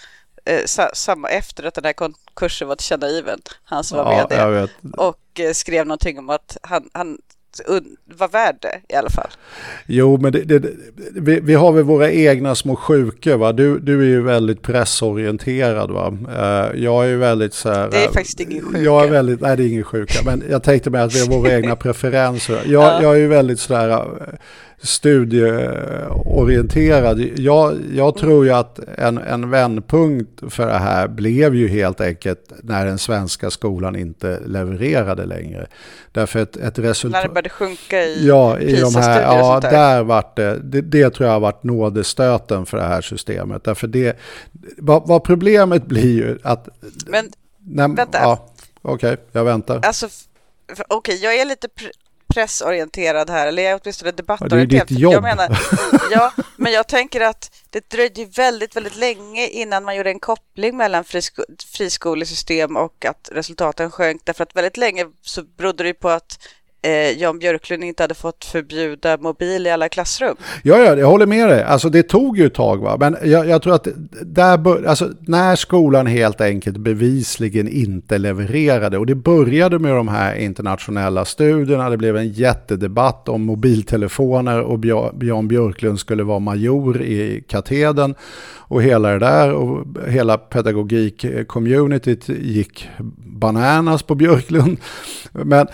eh, sa, samma efter att den här konkursen var tillkännagiven, han som var Ja, jag vet. och eh, skrev någonting om att han, han var värd det i alla fall. Jo, men det, det, vi, vi har väl våra egna små sjukor. Va? Du, du är ju väldigt pressorienterad. Va? Eh, jag är ju väldigt så här... Det är eh, faktiskt ingen sjuka. Jag är väldigt, nej det är ingen sjuka. Men jag tänkte mig att vi har våra egna preferenser. Jag, Ja. jag är ju väldigt sådär eh, studieorienterad. Jag, jag tror ju att en, en vändpunkt för det här blev ju helt enkelt när den svenska skolan inte levererade längre. Därför ett, ett När resultat... det började sjunka i Ja, i de här, ja där. där vart det, det, det tror jag har varit nådestöten för det här systemet. Därför det, vad, vad problemet blir ju att... Men När, Vänta. Ja, Okej, jag väntar. Alltså, okej, jag är lite pressorienterad här, eller jag är åtminstone Ja, debattorienterad. det är ditt jobb. Jag menar, ja, men jag tänker att det dröjde väldigt, väldigt länge innan man gjorde en koppling mellan frisko friskolesystem och att resultaten sjönk. Därför att väldigt länge så berodde det på att eh, Jan Björklund inte hade fått förbjuda mobil i alla klassrum. Ja, ja, jag håller med dig. Alltså det tog ju ett tag va. Men jag, jag tror att där bör, alltså, när skolan helt enkelt bevisligen inte levererade och det började med de här internationella studierna. Det blev en jättedebatt om mobiltelefoner och Jan Björklund skulle vara major i katedern och hela det där och hela pedagogik-communityt gick bananas på Björklund. Men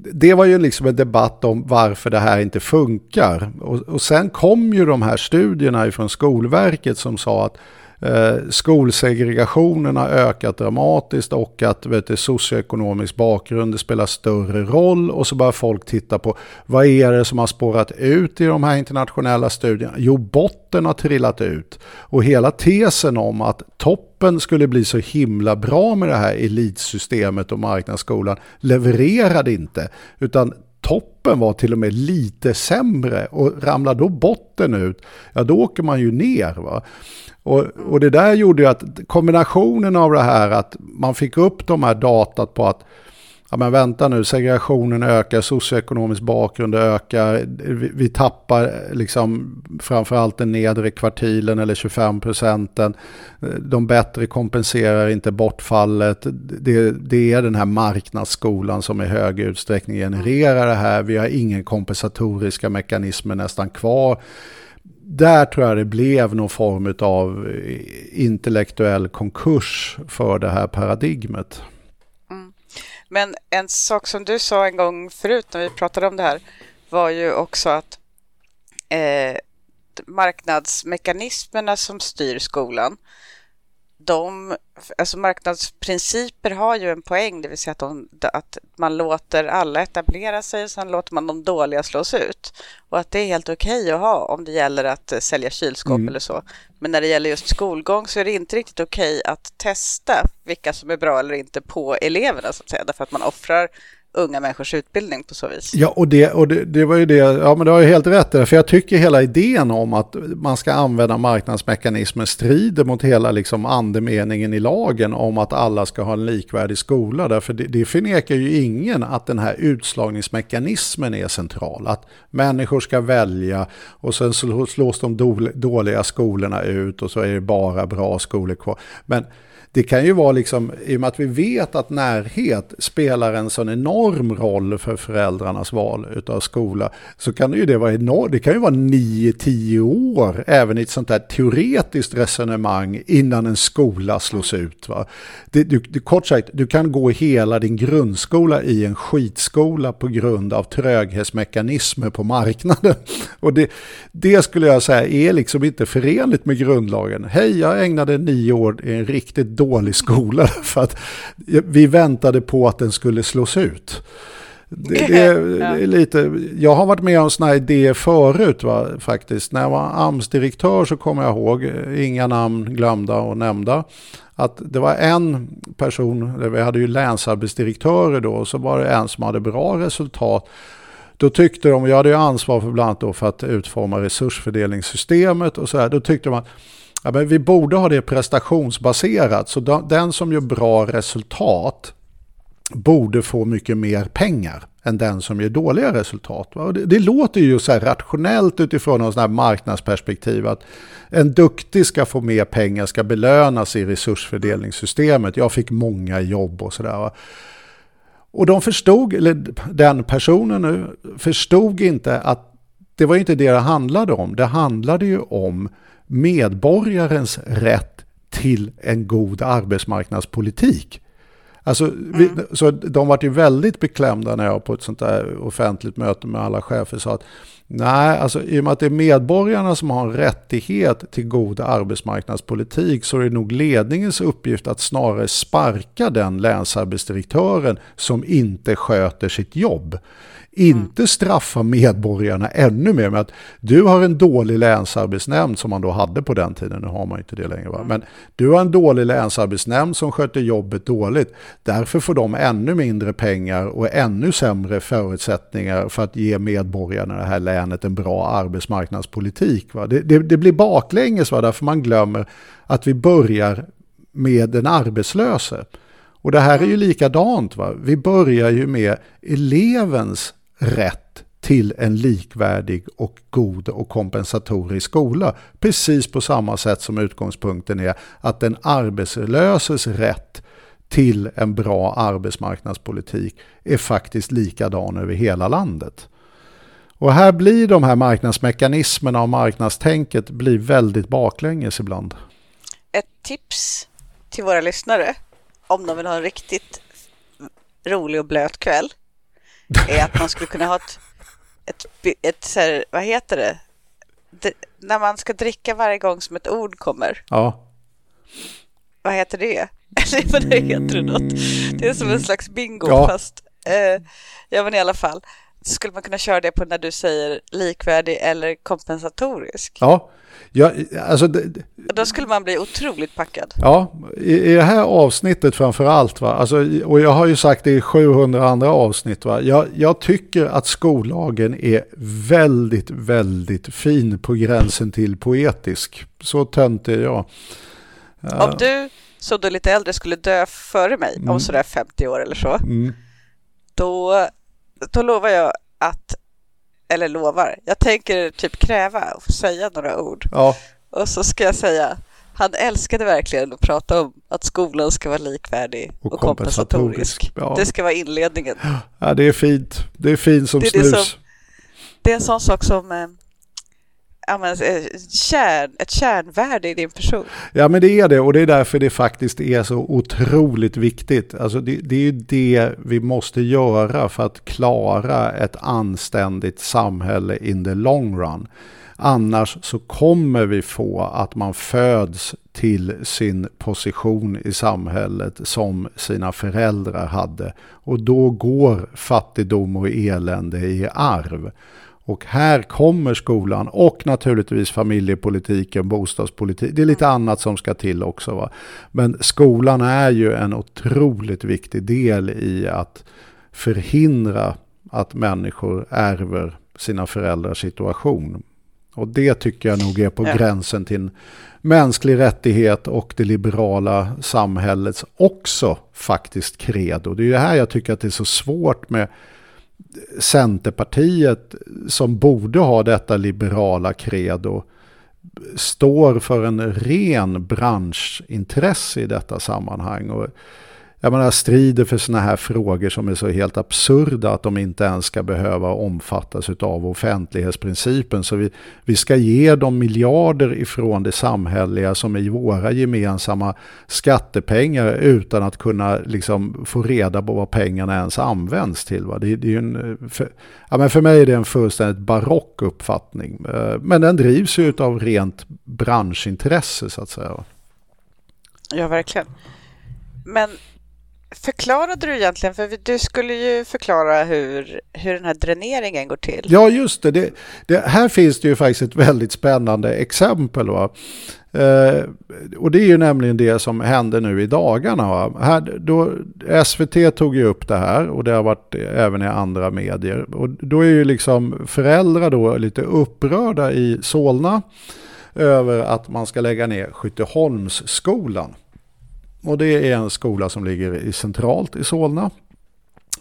det var ju liksom en debatt om varför det här inte funkar. Och, och sen kom ju de här studierna från Skolverket som sa att Eh, skolsegregationen har ökat dramatiskt och att vet du, socioekonomisk bakgrund spelar större roll. Och så börjar folk titta på vad är det som har spårat ut i de här internationella studierna? Jo, botten har trillat ut. Och hela tesen om att toppen skulle bli så himla bra med det här elitsystemet och marknadsskolan levererade inte. Utan toppen var till och med lite sämre och ramlar då botten ut, ja då åker man ju ner. Va? Och, och det där gjorde ju att kombinationen av det här att man fick upp de här datat på att ja men vänta nu, segregationen ökar, socioekonomisk bakgrund ökar, vi, vi tappar liksom framförallt den nedre kvartilen eller 25 procenten. De bättre kompenserar inte bortfallet. Det, det är den här marknadsskolan som i hög utsträckning genererar det här. Vi har ingen kompensatoriska mekanismer nästan kvar. Där tror jag det blev någon form av intellektuell konkurs för det här paradigmet. Men en sak som du sa en gång förut när vi pratade om det här var ju också att eh, marknadsmekanismerna som styr skolan, de, alltså marknadsprinciper har ju en poäng, det vill säga att, de, att man låter alla etablera sig och sen låter man de dåliga slås ut. Och att det är helt okej okay att ha om det gäller att eh, sälja kylskåp mm. eller så. Men när det gäller just skolgång så är det inte riktigt okej okay att testa vilka som är bra eller inte på eleverna så att säga, därför att man offrar unga människors utbildning på så vis. Ja, och det, och det, det var ju det, ja men du har ju helt rätt där, för jag tycker hela idén om att man ska använda marknadsmekanismer strider mot hela liksom andemeningen i lagen om att alla ska ha en likvärdig skola, därför det, det förnekar ju ingen att den här utslagningsmekanismen är central, att människor ska välja och sen slås de dåliga skolorna ut och så är det bara bra skolor kvar. Men det kan ju vara liksom, i och med att vi vet att närhet spelar en sån enorm roll för föräldrarnas val av skola, så kan det ju det vara enormt, det kan ju vara 9-10 år, även i ett sånt där teoretiskt resonemang, innan en skola slås ut. Va? Det, du, det, kort sagt, du kan gå hela din grundskola i en skitskola på grund av tröghetsmekanismer på marknaden. Och det, det skulle jag säga är liksom inte förenligt med grundlagen. Hej, jag ägnade nio år i en riktigt dålig skola för att vi väntade på att den skulle slås ut. det, det, är, lite, jag har varit med om sådana idéer förut va, faktiskt. När jag var AMS-direktör så kommer jag ihåg, inga namn glömda och nämnda, att det var en person, vi hade ju länsarbetsdirektörer då, och så var det en som hade bra resultat. Då tyckte de, jag hade ju ansvar för bland annat då för att utforma resursfördelningssystemet och så här, då tyckte de att ja, men vi borde ha det prestationsbaserat. Så den som gör bra resultat borde få mycket mer pengar än den som ger dåliga resultat. Det, det, låter ju så här rationellt utifrån någon sån här marknadsperspektiv att en duktig ska få mer pengar, ska belönas i resursfördelningssystemet. Jag fick många jobb och sådär. Och de förstod, eller den personen nu, förstod inte att det var inte det det handlade om. Det handlade ju om medborgarens rätt till en god arbetsmarknadspolitik. Alltså, mm. vi, så de var ju väldigt beklämda när jag på ett sånt där offentligt möte med alla chefer sa att nej, alltså, i och med att det är medborgarna som har en rättighet till god arbetsmarknadspolitik så är det nog ledningens uppgift att snarare sparka den länsarbetsdirektören som inte sköter sitt jobb. Inte straffa medborgarna ännu mer med att du har en dålig länsarbetsnämnd som man då hade på den tiden, nu har man inte det längre. Va? Men du har en dålig länsarbetsnämnd som sköter jobbet dåligt. Därför får de ännu mindre pengar och ännu sämre förutsättningar för att ge medborgarna i det här länet en bra arbetsmarknadspolitik. Va? Det, det, det blir baklänges va? därför man glömmer att vi börjar med den arbetslöse. Och det här är ju likadant. Va? Vi börjar ju med elevens rätt till en likvärdig och god och kompensatorisk skola. Precis på samma sätt som utgångspunkten är att den arbetslöses rätt till en bra arbetsmarknadspolitik är faktiskt likadan över hela landet. Och här blir de här marknadsmekanismerna och marknadstänket blir väldigt baklänges ibland. Ett tips till våra lyssnare om de vill ha en riktigt rolig och blöt kväll är att man skulle kunna ha ett, ett, ett, så här, vad heter det? det? När man ska dricka varje gång som ett ord kommer. Ja. Vad heter det? Eller vad det heter det något? Det är som en slags bingo ja. fast, eh, ja men i alla fall. Skulle man kunna köra det på när du säger likvärdig eller kompensatorisk? Ja, Ja, alltså, Då skulle man bli otroligt packad. Ja, i, i det här avsnittet framför allt. Va? Alltså, och jag har ju sagt det i 700 andra avsnitt. Va? Jag, jag tycker att skollagen är väldigt, väldigt fin på gränsen till poetisk. Så tönt är jag. Om du, som då lite äldre, skulle dö före mig, mm. om sådär 50 år eller så, mm. då, då lovar jag att eller lovar, jag tänker typ kräva och säga några ord. Ja. Och så ska jag säga, han älskade verkligen att prata om att skolan ska vara likvärdig och, och kompensatorisk. kompensatorisk. Ja. Det ska vara inledningen. Ja, det är fint. Det är fint som det är snus. Det, som, det är en sån sak som används ett, eh, kärn, ett kärnvärde i din person. Ja men det är det och det är därför det faktiskt är så otroligt viktigt. Alltså det, det är ju det vi måste göra för att klara ett anständigt samhälle in the long run. Annars så kommer vi få att man föds till sin position i samhället som sina föräldrar hade. Och då går fattigdom och elände i arv. Och här kommer skolan och naturligtvis familjepolitiken, bostadspolitik. Det är lite annat som ska till också. Va? Men skolan är ju en otroligt viktig del i att förhindra att människor ärver sina föräldrars situation. Och det tycker jag nog är på gränsen till mänsklig rättighet och det liberala samhällets också faktiskt credo. Det är det här jag tycker att det är så svårt med Centerpartiet som borde ha detta liberala credo står för en ren branschintresse i detta sammanhang. Och jag menar, strider för sådana här frågor som är så helt absurda att de inte ens ska behöva omfattas av offentlighetsprincipen. Så vi, vi ska ge dem miljarder ifrån det samhälleliga som är våra gemensamma skattepengar utan att kunna liksom få reda på vad pengarna ens används till. Va? Det, det är en, för, ja, men för mig är det en fullständigt barock uppfattning. Eh, men den drivs ju av rent branschintresse så att säga. Ja, verkligen. Men förklarade du egentligen? För du skulle ju förklara hur, hur den här dräneringen går till. Ja, just det. det, det här finns det ju faktiskt ett väldigt spännande exempel. Va? Eh, och det är ju nämligen det som händer nu i dagarna. Va? Här, då, SVT tog ju upp det här och det har varit även i andra medier. Och då är ju liksom föräldrar då lite upprörda i Solna över att man ska lägga ner Skytteholmsskolan. Och det är en skola som ligger i centralt i Solna.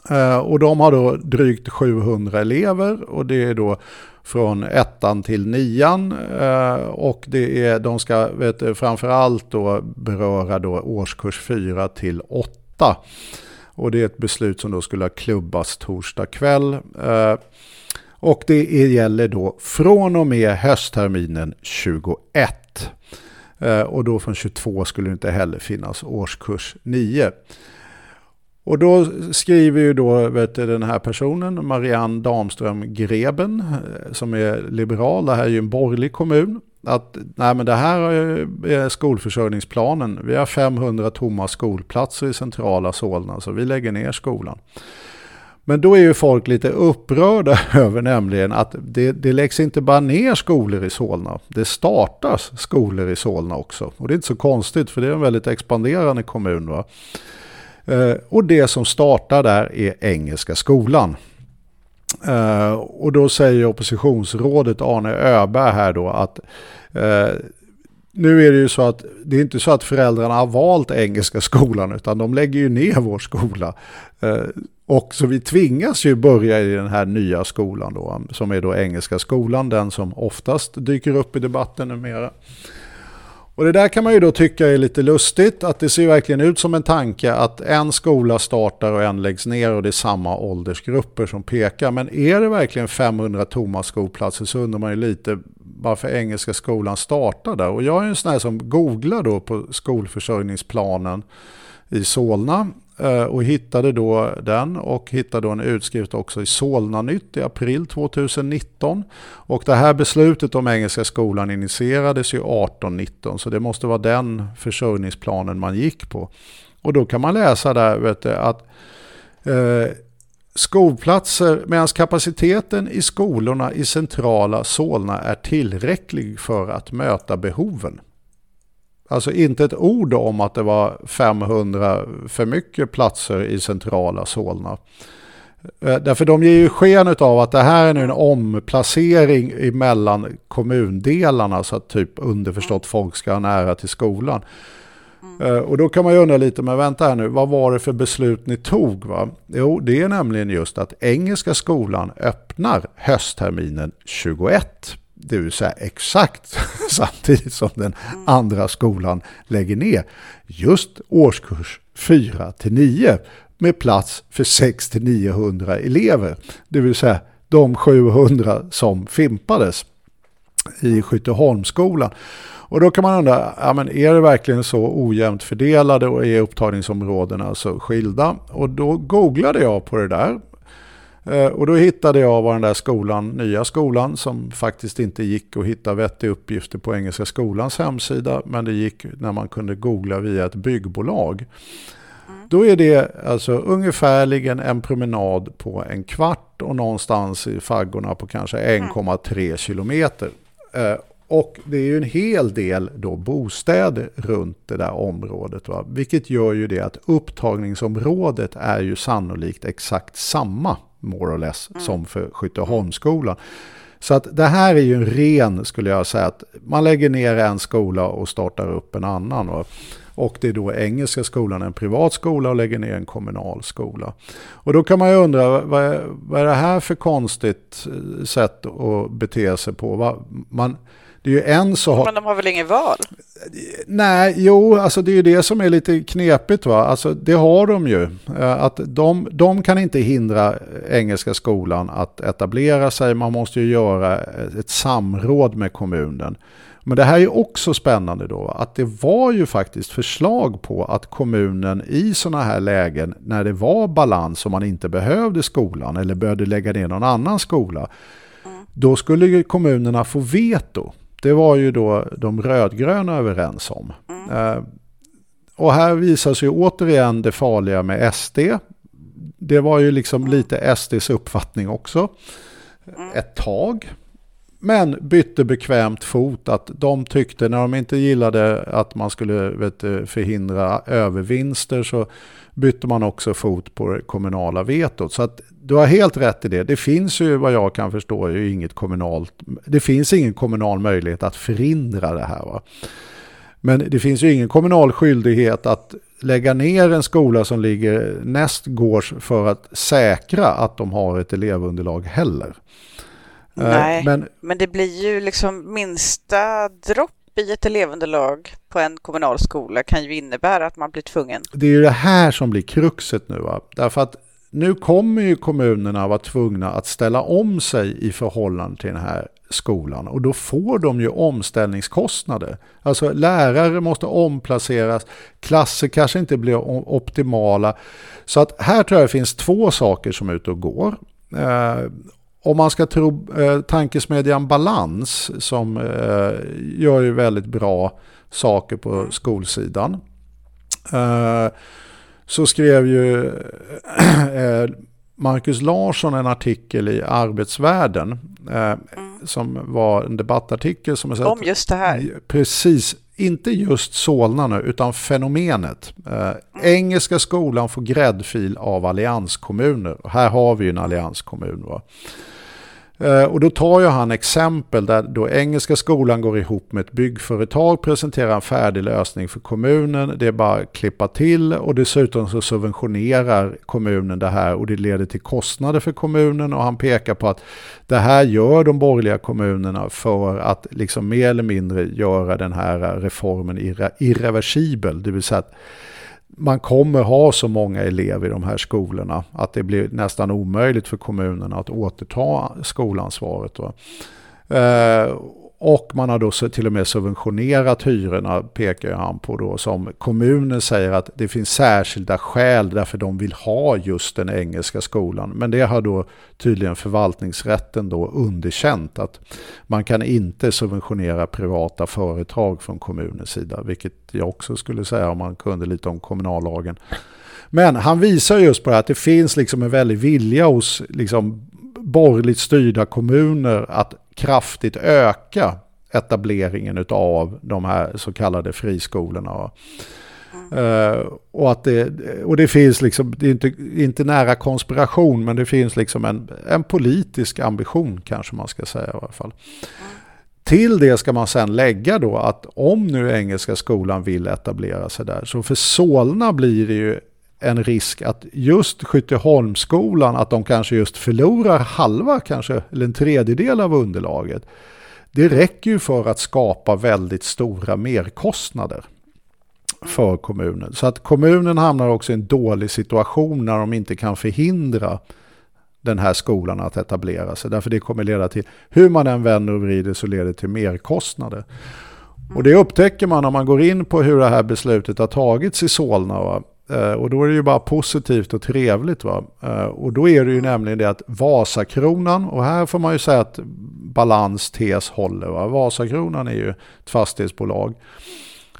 Eh, och de har då drygt 700 elever och det är då från ettan till nian. Eh, och det är, de ska vet, framförallt då beröra då årskurs 4 till 8. Och det är ett beslut som då skulle ha klubbats torsdag kväll. Eh, och det gäller då från och med höstterminen 21. Eh, och då från 22 skulle det inte heller finnas årskurs 9. Och då skriver ju då vet du, den här personen, Marianne Damström Greben, eh, som är liberal, det här är ju en borgerlig kommun, att nej men det här är skolförsörjningsplanen. Vi har 500 tomma skolplatser i centrala Solna, så vi lägger ner skolan. Men då är ju folk lite upprörda över nämligen att det, det läggs inte bara ner skolor i Solna. Det startas skolor i Solna också. Och det är inte så konstigt för det är en väldigt expanderande kommun. Va? Eh, och det som startar där är Engelska skolan. Eh, och då säger oppositionsrådet Arne Öberg här då att eh, nu är det ju så att det är inte så att föräldrarna har valt Engelska skolan utan de lägger ju ner vår skola. Och så vi tvingas ju börja i den här nya skolan då, som är då Engelska skolan, den som oftast dyker upp i debatten numera. Och det där kan man ju då tycka är lite lustigt, att det ser verkligen ut som en tanke att en skola startar och en läggs ner och det är samma åldersgrupper som pekar. Men är det verkligen 500 tomma skolplatser så undrar man ju lite varför Engelska skolan startar där. Och jag är en sån här som googlar då på skolförsörjningsplanen i Solna Eh, och hittade då den och hittade då en utskrift också i Solna-Nytt i april 2019. Och det här beslutet om Engelska skolan initierades ju 18-19 så det måste vara den försörjningsplanen man gick på. Och då kan man läsa där vet du, att eh, skolplatser medan kapaciteten i skolorna i centrala Solna är tillräcklig för att möta behoven. Alltså inte ett ord om att det var 500 för mycket platser i centrala Solna. Eh, därför de ger ju sken av att det här är nu en omplacering mellan kommundelarna så att typ underförstått folk ska ha nära till skolan. Mm. Och då kan man ju undra lite, men vänta här nu, vad var det för beslut ni tog? Va? Jo, det är nämligen just att Engelska skolan öppnar höstterminen 21 det vill säga exakt samtidigt som den andra skolan lägger ner just årskurs 4 till 9 med plats för 6 till 900 elever. Det vill säga de 700 som fimpades i Skytteholmsskolan. Och då kan man undra, ja, men är det verkligen så ojämnt fördelade och är upptagningsområdena så skilda? Och då googlade jag på det där och då hittade jag var den där skolan, nya skolan, som faktiskt inte gick att hitta vettiga uppgifter på Engelska skolans hemsida, men det gick när man kunde googla via ett byggbolag. Mm. Då är det alltså ungefärligen en promenad på en kvart och någonstans i faggorna på kanske 1,3 mm. kilometer. Eh, och det är ju en hel del då bostäder runt det där området. Va? Vilket gör ju det att upptagningsområdet är ju sannolikt exakt samma more or less, mm. som för Skytteholmsskolan. Så att det här är ju en ren, skulle jag säga, att man lägger ner en skola och startar upp en annan. Va? Och det är då Engelska skolan en privat skola och lägger ner en kommunal skola. Och då kan man ju undra, vad är, vad är det här för konstigt eh, sätt att bete sig på? Man, det är ju en så Men de har väl inget val? Nej, jo, alltså det är ju det som är lite knepigt. Va? Alltså, det har de ju. Eh, att de, de kan inte hindra Engelska skolan att etablera sig. Man måste ju göra ett samråd med kommunen. Men det här är också spännande då, att det var ju faktiskt förslag på att kommunen i sådana här lägen, när det var balans och man inte behövde skolan eller behövde lägga ner någon annan skola, mm. då skulle kommunerna få veto. Det var ju då de rödgröna överens om. Mm. Eh, och här visas ju återigen det farliga med SD. Det var ju liksom lite SDs uppfattning också. Ett tag. Men bytte bekvämt fot att de tyckte när de inte gillade att man skulle vet, förhindra övervinster så bytte man också fot på det kommunala vetot. Så att du har helt rätt i det. Det finns ju vad jag kan förstå ju inget kommunalt, det finns ingen kommunal möjlighet att förhindra det här. Va? Men det finns ju ingen kommunal skyldighet att lägga ner en skola som ligger näst gårds för att säkra att de har ett elevunderlag heller. Eh, Nej, men, men det blir ju liksom minsta dropp i ett elevunderlag på en kommunal skola kan ju innebära att man blir tvungen. Det är ju det här som blir kruxet nu. Va? Därför att nu kommer ju kommunerna vara tvungna att ställa om sig i förhållande till den här skolan och då får de ju omställningskostnader. Alltså lärare måste omplaceras, klasser kanske inte blir optimala. Så att här tror jag det finns två saker som är ute och går. Eh, om man ska tro eh, tankesmedjan Balans som eh, gör ju väldigt bra saker på skolsidan. Eh, så skrev ju eh, Marcus Larsson en artikel i Arbetsvärlden eh, mm. som var en debattartikel som Om just det här? Precis, inte just Solna nu utan fenomenet. Eh, mm. Engelska skolan får gräddfil av allianskommuner. Här har vi ju en allianskommun. Va? Eh, och då tar ju han exempel där då Engelska skolan går ihop med ett byggföretag, presenterar en färdig lösning för kommunen. Det är bara att klippa till och dessutom så subventionerar kommunen det här och det leder till kostnader för kommunen och han pekar på att det här gör de borgerliga kommunerna för att liksom mer eller mindre göra den här eh, reformen irre irreversibel. Det vill säga att man kommer ha så många elever i de här skolorna att det blir nästan omöjligt för kommunerna att återta skolansvaret. Då. Eh, och man har då till och med subventionerat hyrorna, pekar han på då, som kommunen säger att det finns särskilda skäl därför de vill ha just den engelska skolan. Men det har då tydligen förvaltningsrätten då underkänt att man kan inte subventionera privata företag från kommunens sida, vilket jag också skulle säga om man kunde lite om kommunallagen. Men han visar just på det att det finns liksom en väldig vilja hos liksom borgerligt styrda kommuner att kraftigt öka etableringen av de här så kallade friskolorna. Uh, och, att det, och det finns liksom, det är inte, inte nära konspiration, men det finns liksom en, en politisk ambition kanske man ska säga i alla fall. Mm. Till det ska man sen lägga då att om nu Engelska skolan vill etablera sig där, så för Solna blir det ju en risk att just Skytteholmsskolan, att de kanske just förlorar halva, kanske, eller en tredjedel av underlaget. Det räcker ju för att skapa väldigt stora merkostnader för kommunen. Så att kommunen hamnar också i en dålig situation när de inte kan förhindra den här skolan att etablera sig. Därför det kommer leda till, hur man än vänder och vrider så leder det till merkostnader. Och det upptäcker man om man går in på hur det här beslutet har tagits i Solna. Va? Eh, och då är det ju bara positivt och trevligt. Va? Eh, och då är det ju nämligen det att Vasakronan, och här får man ju säga att balans tes håller. Va? Vasakronan är ju ett fastighetsbolag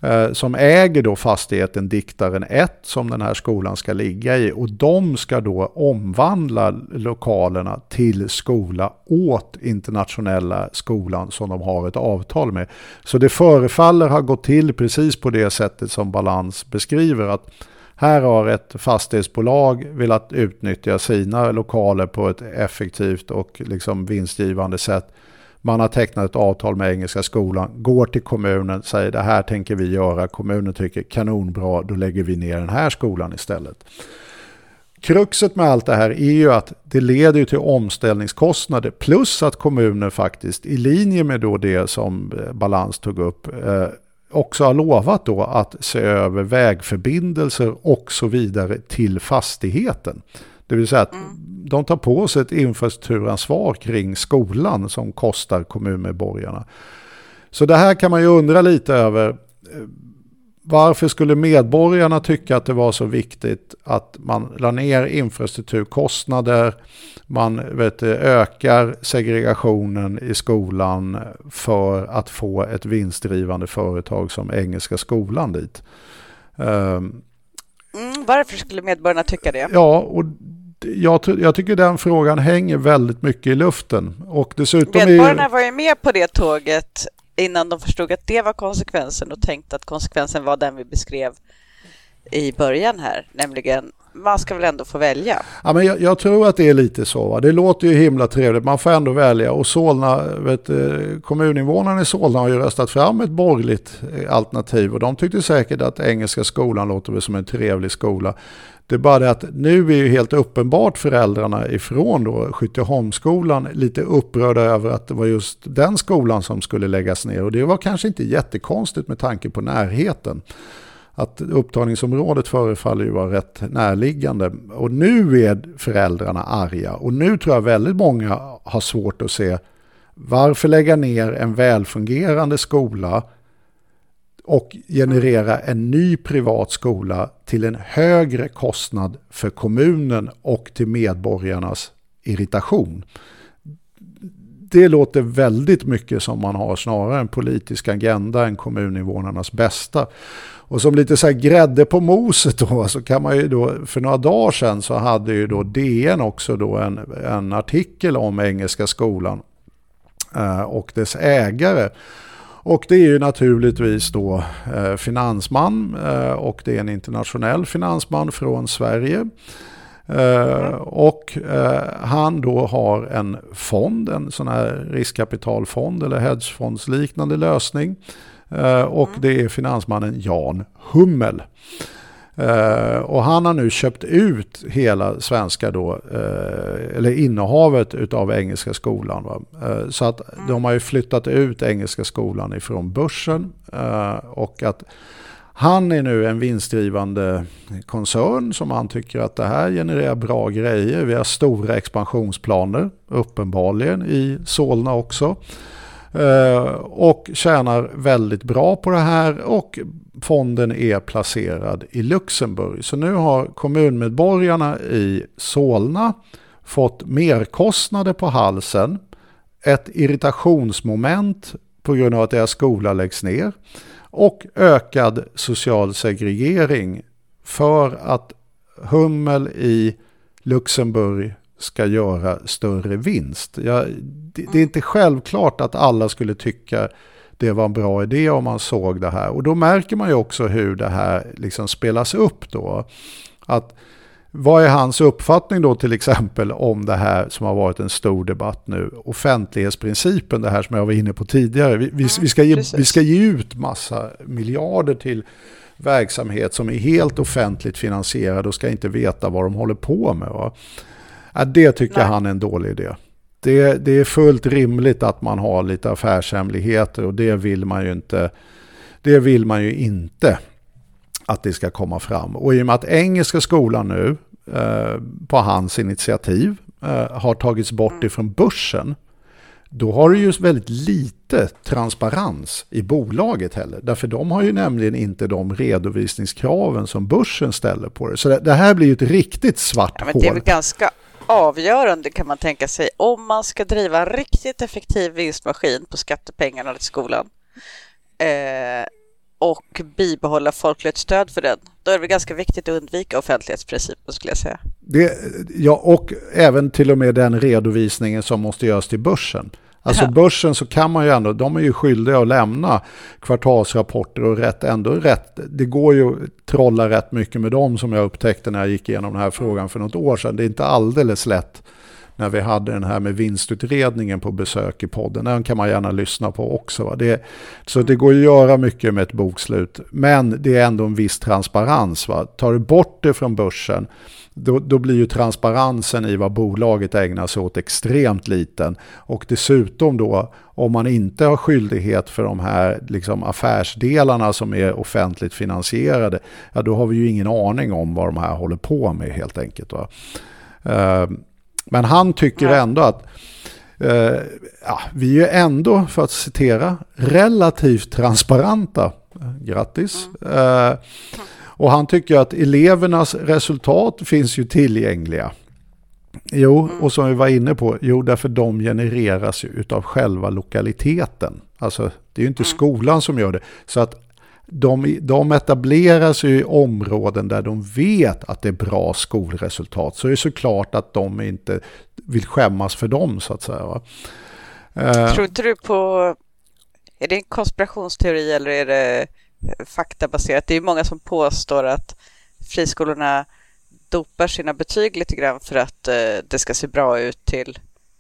eh, som äger då fastigheten Diktaren 1 som den här skolan ska ligga i. Och de ska då omvandla lokalerna till skola åt internationella skolan som de har ett avtal med. Så det förefaller ha gått till precis på det sättet som Balans beskriver. att här har ett fastighetsbolag velat utnyttja sina lokaler på ett effektivt och liksom vinstgivande sätt. Man har tecknat ett avtal med Engelska skolan, går till kommunen, säger det här tänker vi göra. Kommunen tycker kanonbra, då lägger vi ner den här skolan istället. Kruxet med allt det här är ju att det leder till omställningskostnader plus att kommunen faktiskt i linje med då det som Balans tog upp eh, också har lovat då att se över vägförbindelser och så vidare till fastigheten. Det vill säga att mm. de tar på sig ett infrastrukturansvar kring skolan som kostar kommunmedborgarna. Så det här kan man ju undra lite över. Varför skulle medborgarna tycka att det var så viktigt att man la ner infrastrukturkostnader, man vet, ökar segregationen i skolan för att få ett vinstdrivande företag som Engelska skolan dit? Um, mm, varför skulle medborgarna tycka det? Ja, och jag, jag, tycker den frågan hänger väldigt mycket i luften. Och dessutom medborgarna är... var ju med på det tåget innan de förstod att det var konsekvensen och tänkte att konsekvensen var den vi beskrev i början här, nämligen man ska väl ändå få välja? Ja, men jag, jag tror att det är lite så. Va? Det låter ju himla trevligt, man får ändå välja. Och Solna, vet, eh, kommuninvånarna i Solna har ju röstat fram ett borgerligt eh, alternativ och de tyckte säkert att Engelska skolan låter väl som en trevlig skola. Det är bara det att nu är ju helt uppenbart föräldrarna ifrån då Skytteholmsskolan lite upprörda över att det var just den skolan som skulle läggas ner. Och det var kanske inte jättekonstigt med tanke på närheten att upptagningsområdet förefaller ju vara rätt närliggande. Och nu är föräldrarna arga och nu tror jag väldigt många har svårt att se varför lägga ner en välfungerande skola och generera en ny privat skola till en högre kostnad för kommunen och till medborgarnas irritation. Det låter väldigt mycket som man har snarare en politisk agenda än kommuninvånarnas bästa. Och som lite så här grädde på moset då så kan man ju då, för några dagar sedan så hade ju då DN också då en, en artikel om Engelska skolan eh, och dess ägare. Och det är ju naturligtvis då eh, finansman eh, och det är en internationell finansman från Sverige. Uh, och uh, han då har en fond, en sån här riskkapitalfond eller hedgefondsliknande lösning. Uh, och det är finansmannen Jan Hummel. Uh, och han har nu köpt ut hela svenska då, uh, eller innehavet utav Engelska skolan. Uh, så att de har ju flyttat ut Engelska skolan ifrån börsen och att han är nu en vinstdrivande koncern som han tycker att det här genererar bra grejer. Vi har stora expansionsplaner uppenbarligen i Solna också. Eh, och tjänar väldigt bra på det här och fonden är placerad i Luxemburg. Så nu har kommunmedborgarna i Solna fått merkostnader på halsen, ett irritationsmoment på grund av att deras skola läggs ner och ökad social segregering för att Hummel i Luxemburg ska göra större vinst. Jag det, det, är inte självklart att alla skulle tycka det var en bra idé om man såg det här. Och då märker man ju också hur det här liksom spelas upp då. Att vad är hans uppfattning då till exempel om det här som har varit en stor debatt nu? Offentlighetsprincipen, det här som jag var inne på tidigare. Vi, vi, vi, ska, ge, vi ska ge ut massa miljarder till verksamhet som är helt offentligt finansierad och ska inte veta vad de håller på med. Va? Det tycker Nej. han är en dålig idé det, det är fullt rimligt att man har lite affärshemligheter och det vill man ju inte. Det vill man ju inte att det ska komma fram. Och i och med att Engelska skolan nu eh, på hans initiativ eh, har tagits bort mm. ifrån börsen då har du ju väldigt lite transparens i bolaget heller. Därför de har ju nämligen inte de redovisningskraven som börsen ställer på det. Så det, det här blir ju ett riktigt svart ja, men hål. Det är väl ganska avgörande kan man tänka sig om man ska driva en riktigt effektiv vinstmaskin på skattepengarna till skolan eh, och bibehålla folkligt stöd för den. Då är det ganska viktigt att undvika offentlighetsprincipen skulle jag säga. Det, ja, och även till och med den redovisningen som måste göras till börsen. Alltså börsen så kan man ju ändå, de är ju skyldiga att lämna kvartalsrapporter och rätt, ändå rätt, det går ju att trolla rätt mycket med dem som jag upptäckte när jag gick igenom den här frågan för något år sedan. Det är inte alldeles lätt när vi hade den här med vinstutredningen på besök i podden. Den kan man gärna lyssna på också. Va? Det, så det går att göra mycket med ett bokslut. Men det är ändå en viss transparens. Va? Tar du bort det från börsen då, då, blir ju transparensen i vad bolaget ägnar sig åt extremt liten. Och dessutom då, om man inte har skyldighet för de här liksom, affärsdelarna som är offentligt finansierade, ja, då har vi ju ingen aning om vad de här håller på med helt enkelt. Va? Ehm, men han tycker ändå att uh, ja, vi är ändå, för att citera, relativt transparenta. Grattis. Uh, och han tycker att elevernas resultat finns ju tillgängliga. Jo, mm. och som vi var inne på, jo därför de genereras ju utav själva lokaliteten. Alltså det är ju inte mm. skolan som gör det. Så att de, de etablerar sig i områden där de vet att det är bra skolresultat. Så det är såklart att de inte vill skämmas för dem så att säga. Va? Eh. Tror inte du på, är det en konspirationsteori eller är det faktabaserat? Det är många som påstår att friskolorna dopar sina betyg lite grann för att eh, det ska se bra ut till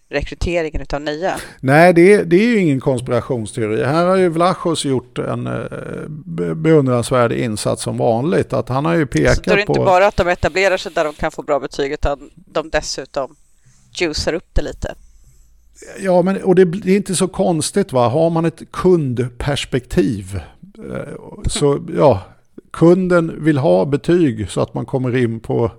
rekryteringen av nya? Nej, det, det är ju ingen konspirationsteori. Här har ju Vlachos gjort en eh, beundransvärd insats som vanligt. Att han har ju pekat på... Så det är inte bara att de etablerar sig där de kan få bra betyg utan de dessutom juicar upp det lite? Ja, men och det, det är inte så konstigt va. Har man ett kundperspektiv eh, så ja, kunden vill ha betyg så att man kommer in på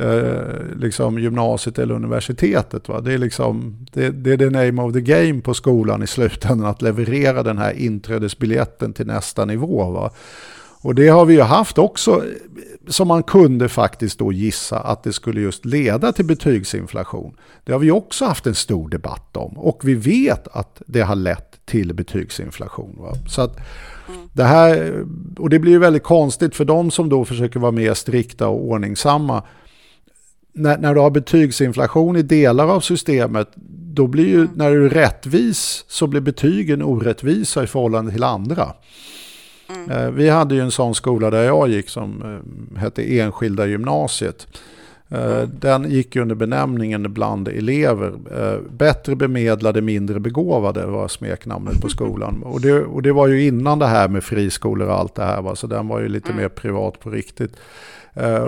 eh, liksom gymnasiet eller universitetet. Va? Det, är liksom, det, det, är the name of the game på skolan i slutändan, att leverera den här inträdesbiljetten till nästa nivå. Va? Och det har vi ju haft också, som man kunde faktiskt då gissa att det skulle just leda till betygsinflation. Det har vi också haft en stor debatt om och vi vet att det har lett till betygsinflation. Va? Så att det här, och det blir ju väldigt konstigt för de som då försöker vara mer strikta och ordningsamma när, när du har betygsinflation i delar av systemet, då blir ju, när du är rättvis så blir betygen orättvisa i förhållande till andra. Mm. Eh, vi hade ju en sån skola där jag gick som eh, hette Enskilda gymnasiet. Eh, mm. Den gick under benämningen bland elever. Bättre bemedlade, mindre begåvade var smeknamnet på skolan. Och det, och det var ju innan det här med friskolor och allt det här. Va? Så den var ju lite mm. mer privat på riktigt. Eh,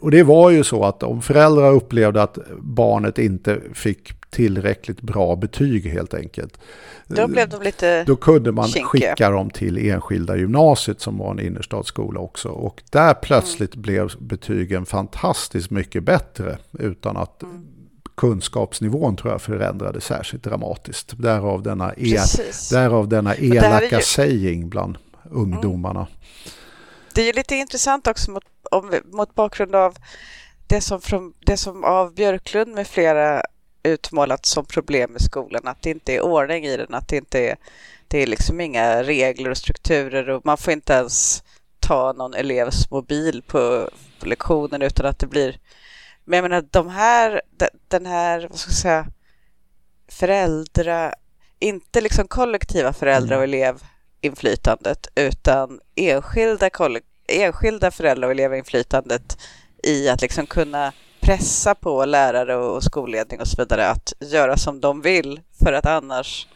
och det var ju så att om föräldrar upplevde att barnet inte fick tillräckligt bra betyg helt enkelt. Då blev de lite Då kunde man kinkiga. skicka dem till enskilda gymnasiet som var en innerstadsskola också. Och där plötsligt mm. blev betygen fantastiskt mycket bättre utan att mm. kunskapsnivån tror jag förändrades särskilt dramatiskt. Därav denna, el, därav denna elaka ju... saying bland ungdomarna. Mm. Det är lite intressant också mot, om, mot bakgrund av det som, från, det som av Björklund med flera utmålat som problem med skolan, att det inte är ordning i den, att det inte är, det är liksom inga regler och strukturer och man får inte ens ta någon elevs mobil på, på lektionen utan att det blir... Men jag menar, de här, den här, vad ska jag säga, föräldra, inte liksom kollektiva föräldrar och mm. elev inflytandet utan enskilda, enskilda föräldrar och elevinflytandet i att liksom kunna pressa på lärare och skolledning och så vidare att göra som de vill för att annars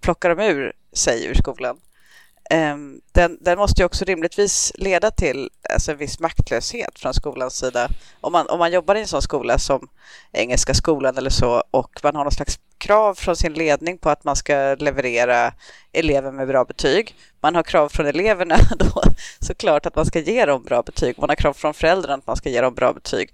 plockar de ur sig ur skolan. Ehm, den, den, måste ju också rimligtvis leda till alltså, en viss maktlöshet från skolans sida. Om man, om man jobbar i en sån skola som Engelska skolan eller så och man har någon slags krav från sin ledning på att man ska leverera elever med bra betyg. Man har krav från eleverna då såklart att man ska ge dem bra betyg. Man har krav från föräldrarna att man ska ge dem bra betyg.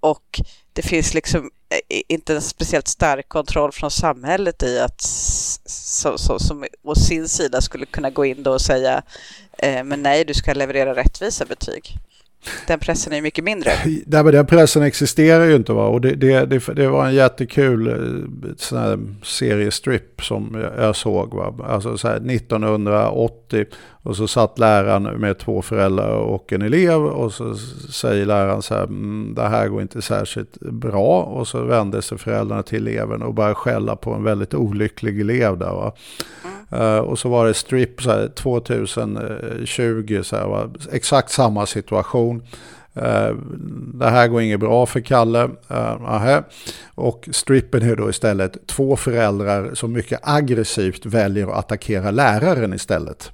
Och det finns liksom eh, inte en speciellt stark kontroll från samhället i att så, så, som å sin sida skulle kunna gå in då och säga eh, men nej, du ska leverera rättvisa betyg. Den pressen är ju mycket mindre. Nej, men den pressen existerar ju inte. Va? Och det, det, det, det var en jättekul eh, sån här seriestrip som jag såg. Va? Alltså så här 1980 och så satt läraren med två föräldrar och en elev och så säger läraren så här, mm, det här går inte särskilt bra. Och så vände sig föräldrarna till eleven och började skälla på en väldigt olycklig elev där. Va? Mm. Uh, och så var det strip så här, 2020, så här, va? exakt samma situation. Uh, det här går inget bra för Kalle. Uh, och strippen är då istället två föräldrar som mycket aggressivt väljer att attackera läraren istället.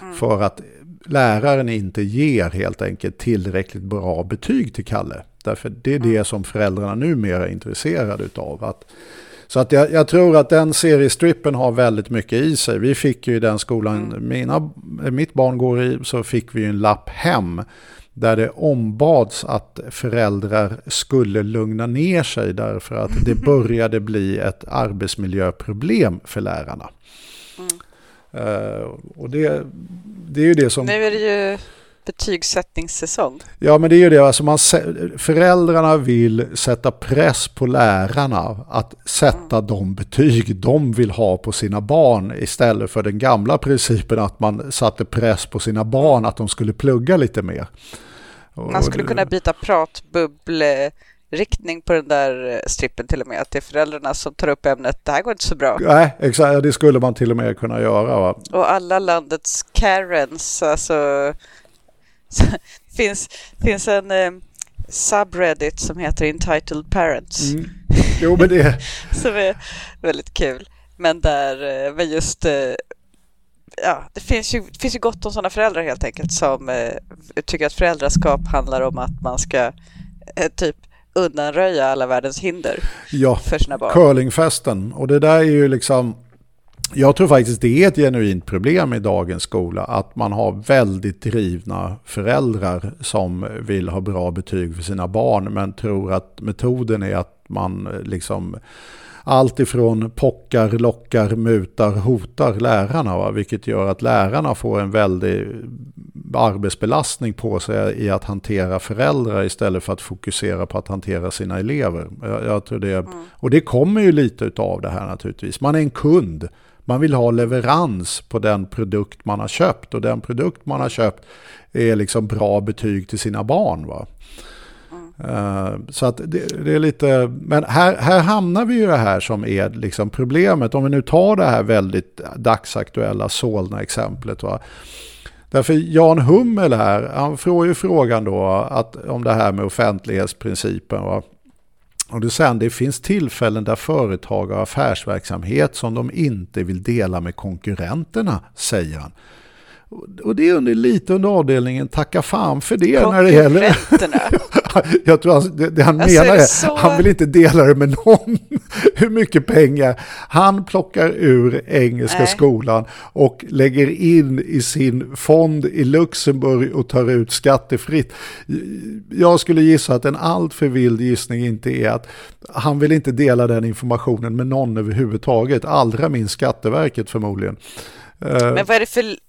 Mm. För att läraren inte ger helt enkelt tillräckligt bra betyg till Kalle. Därför det är det mm. som föräldrarna numera är intresserade av. Att, så att jag, jag, tror att den seriestrippen har väldigt mycket i sig. Vi fick ju i den skolan mm. mina, mitt barn går i så fick vi en lapp hem där det ombads att föräldrar skulle lugna ner sig därför att det började bli ett arbetsmiljöproblem för lärarna. Mm. Uh, och det, det är ju det som... Nu är det ju betygssättningssäsong. Ja, men det är ju det. Alltså man, föräldrarna vill sätta press på lärarna att sätta mm. de betyg de vill ha på sina barn istället för den gamla principen att man satte press på sina barn att de skulle plugga lite mer. Man skulle kunna byta pratbubble riktning på den där eh, strippen till och med. Att det är föräldrarna som tar upp ämnet. Det här går inte så bra. Nej, exakt. Det skulle man till och med kunna göra. Va? Och alla landets Karens, alltså. finns, finns en eh, subreddit som heter Entitled Parents. Mm. Jo, men det... som är väldigt kul. Men där, eh, men just eh, ja, det finns ju, det finns ju gott om sådana föräldrar helt enkelt som eh, tycker att föräldraskap handlar om att man ska eh, typ undanröja alla världens hinder ja, för sina barn. Curlingfesten. Och det där är ju liksom... Jag tror faktiskt det är ett genuint problem i dagens skola att man har väldigt drivna föräldrar som vill ha bra betyg för sina barn men tror att metoden är att man liksom allt ifrån pockar, lockar, mutar, hotar lärarna. Va? Vilket gör att lärarna får en väldig arbetsbelastning på sig i att hantera föräldrar istället för att fokusera på att hantera sina elever. Jag, jag tror det, mm. Och det kommer ju lite av det här naturligtvis. Man är en kund. Man vill ha leverans på den produkt man har köpt och den produkt man har köpt är liksom bra betyg till sina barn. Va? Eh, så att det, det, är lite, men här, här hamnar vi ju det här som är liksom problemet. Om vi nu tar det här väldigt dagsaktuella Solna-exemplet. Va? Därför Jan Hummel här, han får ju frågan då att, om det här med offentlighetsprincipen. Va? Och du säger det finns tillfällen där företag har affärsverksamhet som de inte vill dela med konkurrenterna, säger han. Och det är under, lite under avdelningen tacka fan för det när det gäller... Jag tror han, det, det han alltså, menar är, så... han vill inte dela det med någon. Hur mycket pengar han plockar ur engelska Nej. skolan och lägger in i sin fond i Luxemburg och tar ut skattefritt. Jag skulle gissa att en alltför vild gissning inte är att han vill inte dela den informationen med någon överhuvudtaget, allra minst Skatteverket förmodligen. Men vad är det för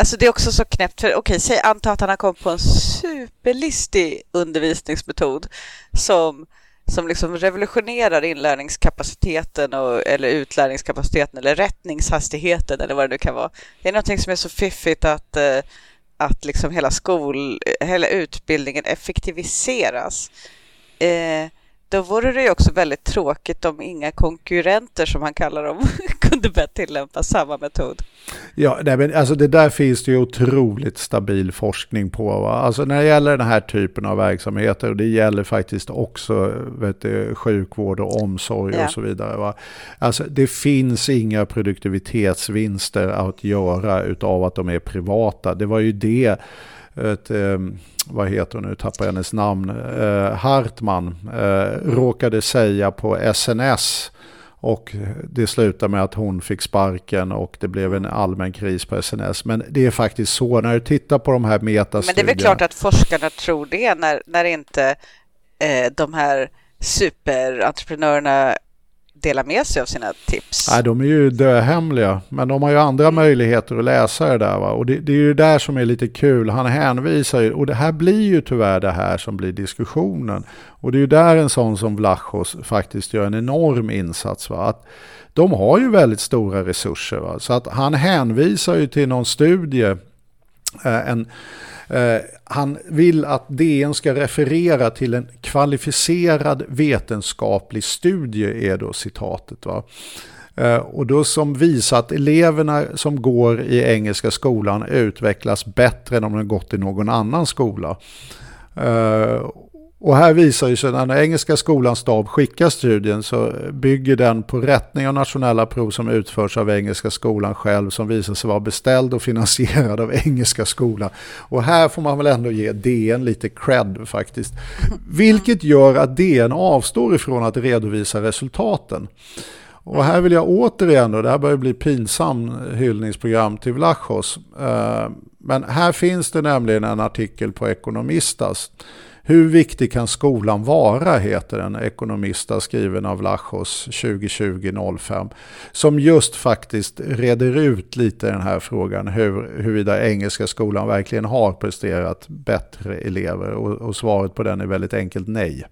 Alltså det är också så knäppt, för okej, säg anta att han har kommit på en superlistig undervisningsmetod som, som liksom revolutionerar inlärningskapaciteten och, eller utlärningskapaciteten eller rättningshastigheten eller vad det nu kan vara. Det är någonting som är så fiffigt att, eh, att liksom hela, skol, hela utbildningen effektiviseras. Eh, då vore det ju också väldigt tråkigt om inga konkurrenter, som han kallar dem, kunde börja tillämpa samma metod. Ja, nej, men alltså det där finns det ju otroligt stabil forskning på. Va? Alltså när det gäller den här typen av verksamheter, och det gäller faktiskt också vet du, sjukvård och omsorg ja. och så vidare. Va? Alltså det finns inga produktivitetsvinster att göra utav att de är privata. Det var ju det ett, eh, vad heter hon nu, tappar hennes namn, eh, Hartman eh, råkade säga på SNS och det slutade med att hon fick sparken och det blev en allmän kris på SNS. Men det är faktiskt så när du tittar på de här metastudierna. Men det är väl klart att forskarna tror det när, när inte eh, de här superentreprenörerna dela med sig av sina tips? Nej, de är ju döhemliga, men de har ju andra mm. möjligheter att läsa det där. Va? Och det, det, är ju där som är lite kul. Han hänvisar ju, och det här blir ju tyvärr det här som blir diskussionen. Och det är ju där en sån som Vlachos faktiskt gör en enorm insats. Va? Att de har ju väldigt stora resurser. Va? Så att han hänvisar ju till någon studie, eh, en Eh, han vill att DN ska referera till en kvalificerad vetenskaplig studie, är då citatet. Va? Eh, och då som visar att eleverna som går i engelska skolan utvecklas bättre än om de gått i någon annan skola. Eh, och här visar ju sig när den engelska skolans stab skickar studien så bygger den på rättning av nationella prov som utförs av engelska skolan själv som visar sig vara beställd och finansierad av engelska skolan. Och här får man väl ändå ge DN lite cred faktiskt. Vilket gör att DN avstår ifrån att redovisa resultaten. Och här vill jag återigen, och det här börjar bli pinsam hyllningsprogram till Vlachos. Eh, men här finns det nämligen en artikel på Ekonomistas hur viktig kan skolan vara, heter en ekonomista skriven av Lachos 2020-05. Som just faktiskt reder ut lite den här frågan hur, huruvida engelska skolan verkligen har presterat bättre elever. Och, och svaret på den är väldigt enkelt nej.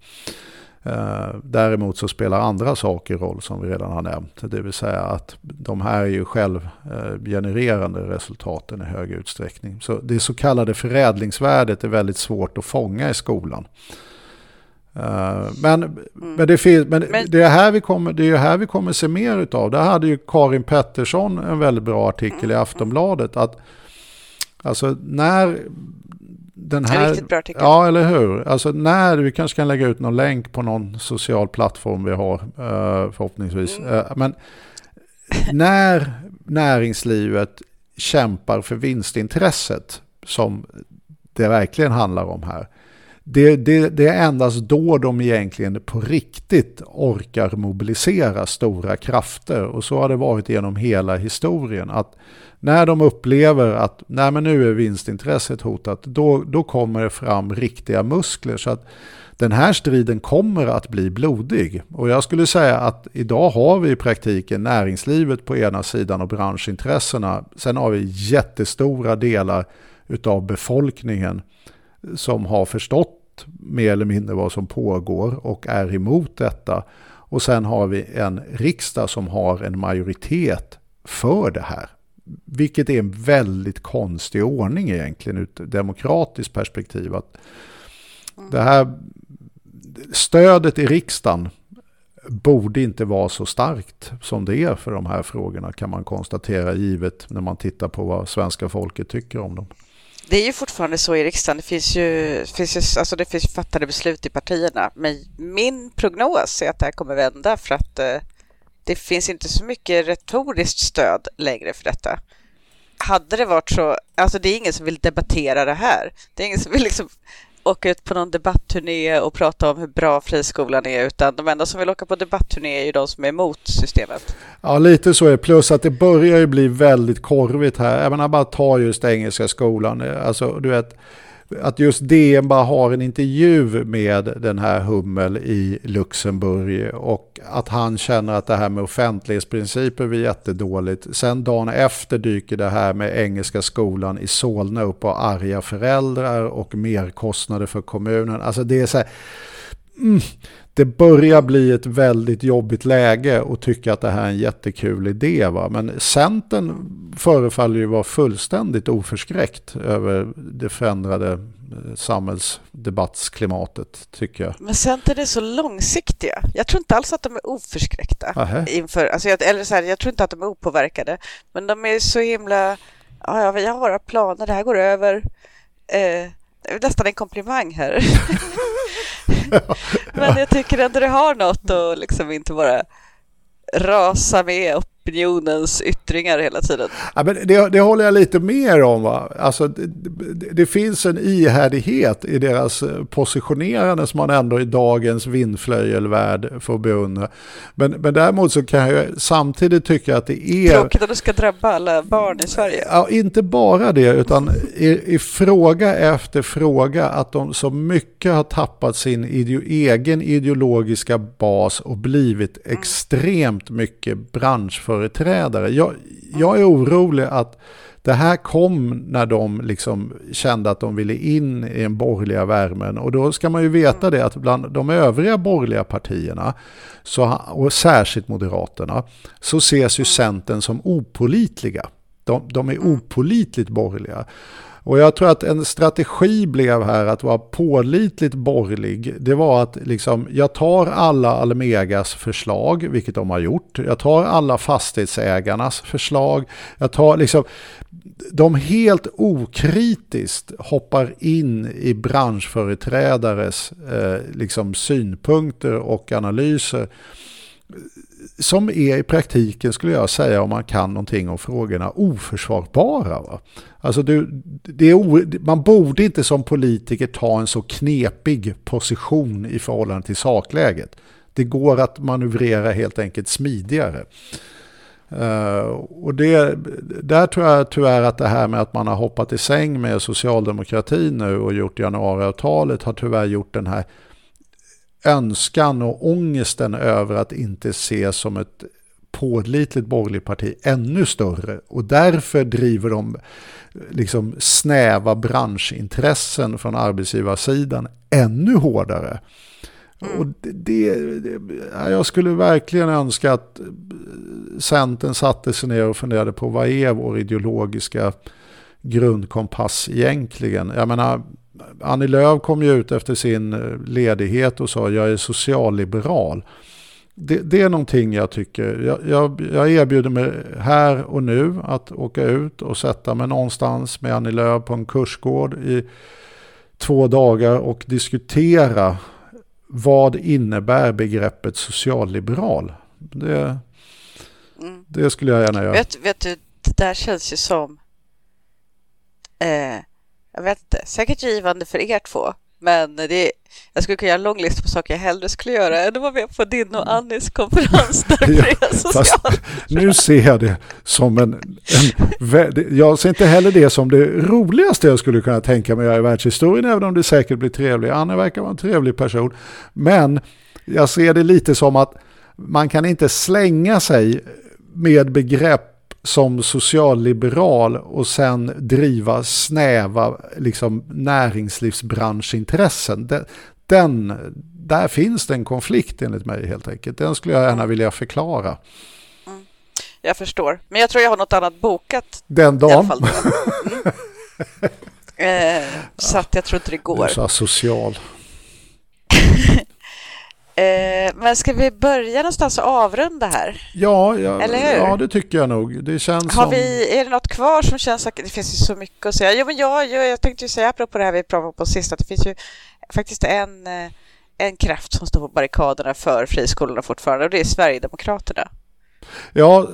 Eh, däremot så spelar andra saker roll som vi redan har nämnt. Det vill säga att de här är ju självgenererande resultaten i hög utsträckning. Så det så kallade förädlingsvärdet är väldigt svårt att fånga i skolan. Eh, men, mm. men, det, finns, men, men, det, är här vi kommer, det är här vi kommer se mer utav. Där hade ju Karin Pettersson en väldigt bra artikel mm. i Aftonbladet. att Alltså när den här, riktigt bra artikel. Ja, eller hur? Alltså när, vi kanske kan lägga ut någon länk på någon social plattform vi har eh, förhoppningsvis. Mm. Eh, men när näringslivet kämpar för vinstintresset som det verkligen handlar om här. Det, det, det, är endast då de egentligen på riktigt orkar mobilisera stora krafter. Och så har det varit genom hela historien. att när de upplever att Nej, men nu är vinstintresset hotat, då, då kommer det fram riktiga muskler. Så att den här striden kommer att bli blodig. Och jag skulle säga att idag har vi i praktiken näringslivet på ena sidan och branschintressena. Sen har vi jättestora delar utav befolkningen som har förstått mer eller mindre vad som pågår och är emot detta. Och sen har vi en riksdag som har en majoritet för det här. Vilket är en väldigt konstig ordning egentligen ur ett demokratiskt perspektiv. Att det här stödet i riksdagen borde inte vara så starkt som det är för de här frågorna kan man konstatera givet när man tittar på vad svenska folket tycker om dem. Det är ju fortfarande så i riksdagen. Det finns ju, finns ju alltså det finns fattade beslut i partierna. Men min prognos är att det här kommer vända för att eh, det finns inte så mycket retoriskt stöd längre för detta. Hade det varit så, alltså det är ingen som vill debattera det här. Det är ingen som vill liksom åka ut på någon debattturné och prata om hur bra friskolan är, utan de enda som vill åka på debattturné är ju de som är emot systemet. Ja, lite så är det. Plus att det börjar ju bli väldigt korvigt här. Jag menar, bara ta just engelska skolan. Alltså, du vet, att just DN bara har en intervju med den här Hummel i Luxemburg och att han känner att det här med offentlighetsprinciper är jättedåligt. Sen dagen efter dyker det här med Engelska skolan i Solna upp och arga föräldrar och merkostnader för kommunen. Alltså det är så här, mm, det börjar bli ett väldigt jobbigt läge och tycka att det här är en jättekul idé. Va? Men Centern förefaller ju vara fullständigt oförskräckt över det förändrade eh, samhällsdebattsklimatet tycker jag. Men Centern är så långsiktiga. Jag tror inte alls att de är oförskräckta. Inför, alltså jag, eller så här, jag tror inte att de är opåverkade. Men de är så himla... Ja, jag har våra planer, det här går över. Eh, det är nästan en komplimang här. Men jag tycker ändå det har något att liksom inte bara rasa med opinionens yttringar hela tiden. Ja, men det, det håller jag lite mer om. Va? Alltså, det, det, det, finns en ihärdighet i deras eh, positionerande som man ändå i dagens vindflöjelvärld får beundra. Men, men däremot så kan jag samtidigt tycka att det är... Tråkigt att det ska drabba alla barn i Sverige. Ja, inte bara det, utan i, i fråga efter fråga att de så mycket har tappat sin ideo, egen ideologiska bas och blivit mm. extremt mycket branschföretag företrädare. Jag, jag är orolig att det här kom när de liksom kände att de ville in i den borgerliga värmen. Och då ska man ju veta det att bland de övriga borgerliga partierna, så, och särskilt Moderaterna, så ses ju Centern som opolitliga. De, de är opolitligt borgerliga. Och jag tror att en strategi blev här att vara pålitligt borgerlig. Det var att liksom, jag tar alla Almegas förslag, vilket de har gjort. Jag tar alla fastighetsägarnas förslag. Jag tar liksom, de helt okritiskt hoppar in i branschföreträdares eh, liksom synpunkter och analyser som är i praktiken, skulle jag säga, om man kan någonting om frågorna, oförsvarbara. Va? Alltså du, det är man borde inte som politiker ta en så knepig position i förhållande till sakläget. Det går att manövrera helt enkelt smidigare. Uh, och det, där tror jag tyvärr att det här med att man har hoppat i säng med socialdemokratin nu och gjort januariavtalet har tyvärr gjort den här önskan och ångesten över att inte ses som ett pålitligt borgerligt parti ännu större. Och därför driver de liksom snäva branschintressen från arbetsgivarsidan ännu hårdare. Mm. Och det, det, det, jag skulle verkligen önska att Centern satte sig ner och funderade på vad är vår ideologiska grundkompass egentligen. Jag menar, Annie Lööf kom ju ut efter sin ledighet och sa jag är socialliberal. Det, det är någonting jag tycker. Jag, jag, jag, erbjuder mig här och nu att åka ut och sätta mig någonstans med Annie Lööf på en kursgård i två dagar och diskutera vad innebär begreppet socialliberal? Det, mm. det skulle jag gärna göra. Vet, vet du, det där känns ju som, eh, jag vet inte, säkert givande för er två. Men det, jag skulle kunna göra en lång lista på saker jag hellre skulle göra än att vara med på din och Annis konferens där ja, social. Nu ser jag det som en, en, Jag ser inte heller det som det roligaste jag skulle kunna tänka mig i världshistorien, även om det säkert blir trevligt. Annie verkar vara en trevlig person. Men jag ser det lite som att man kan inte slänga sig med begrepp som socialliberal och sen driva snäva liksom, näringslivsbranschintressen. Den, den, där finns det en konflikt enligt mig helt enkelt. Den skulle jag gärna vilja förklara. Mm. Jag förstår, men jag tror jag har något annat bokat. Den dagen? Mm. eh, så att jag tror inte det går. Du är så social. Eh, men ska vi börja någonstans och avrunda här? Ja, ja, Eller hur? ja det tycker jag nog. Det känns Har som... vi, är det något kvar som känns... Det finns ju så mycket att säga. Jo, men jag, jag, jag tänkte ju säga apropå det här vi pratade på sist, att det finns ju faktiskt en, eh, en kraft som står på barrikaderna för friskolorna fortfarande och det är Sverigedemokraterna. Ja,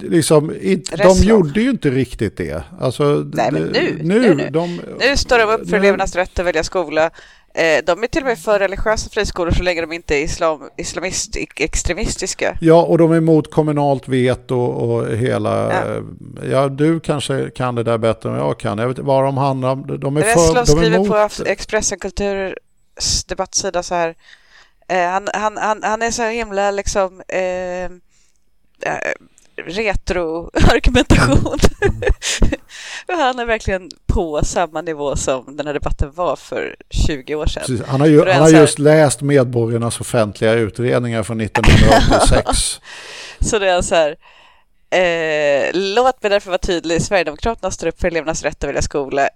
liksom, de gjorde ju inte riktigt det. Alltså, Nej, men nu, nu, nu, nu. De, nu står de upp för elevernas rätt att välja skola. Eh, de är till och med för religiösa friskolor så länge de inte är islam, islamist extremistiska. Ja, och de är emot kommunalt veto och hela... Ja. ja. du kanske kan det där bättre än jag kan. Jag vet vad de handlar om. De är för, de skriver emot... på Expressen Kulturs debattsida så här. Eh, han, han, han, han är så himla liksom... Eh, retro-argumentation. han är verkligen på samma nivå som den här debatten var för 20 år sedan. Precis. Han har, ju, han har just läst Medborgarnas offentliga utredningar från 1986. så det är så här, eh, låt mig därför vara tydlig, Sverigedemokraterna står upp för elevernas rätt att välja skola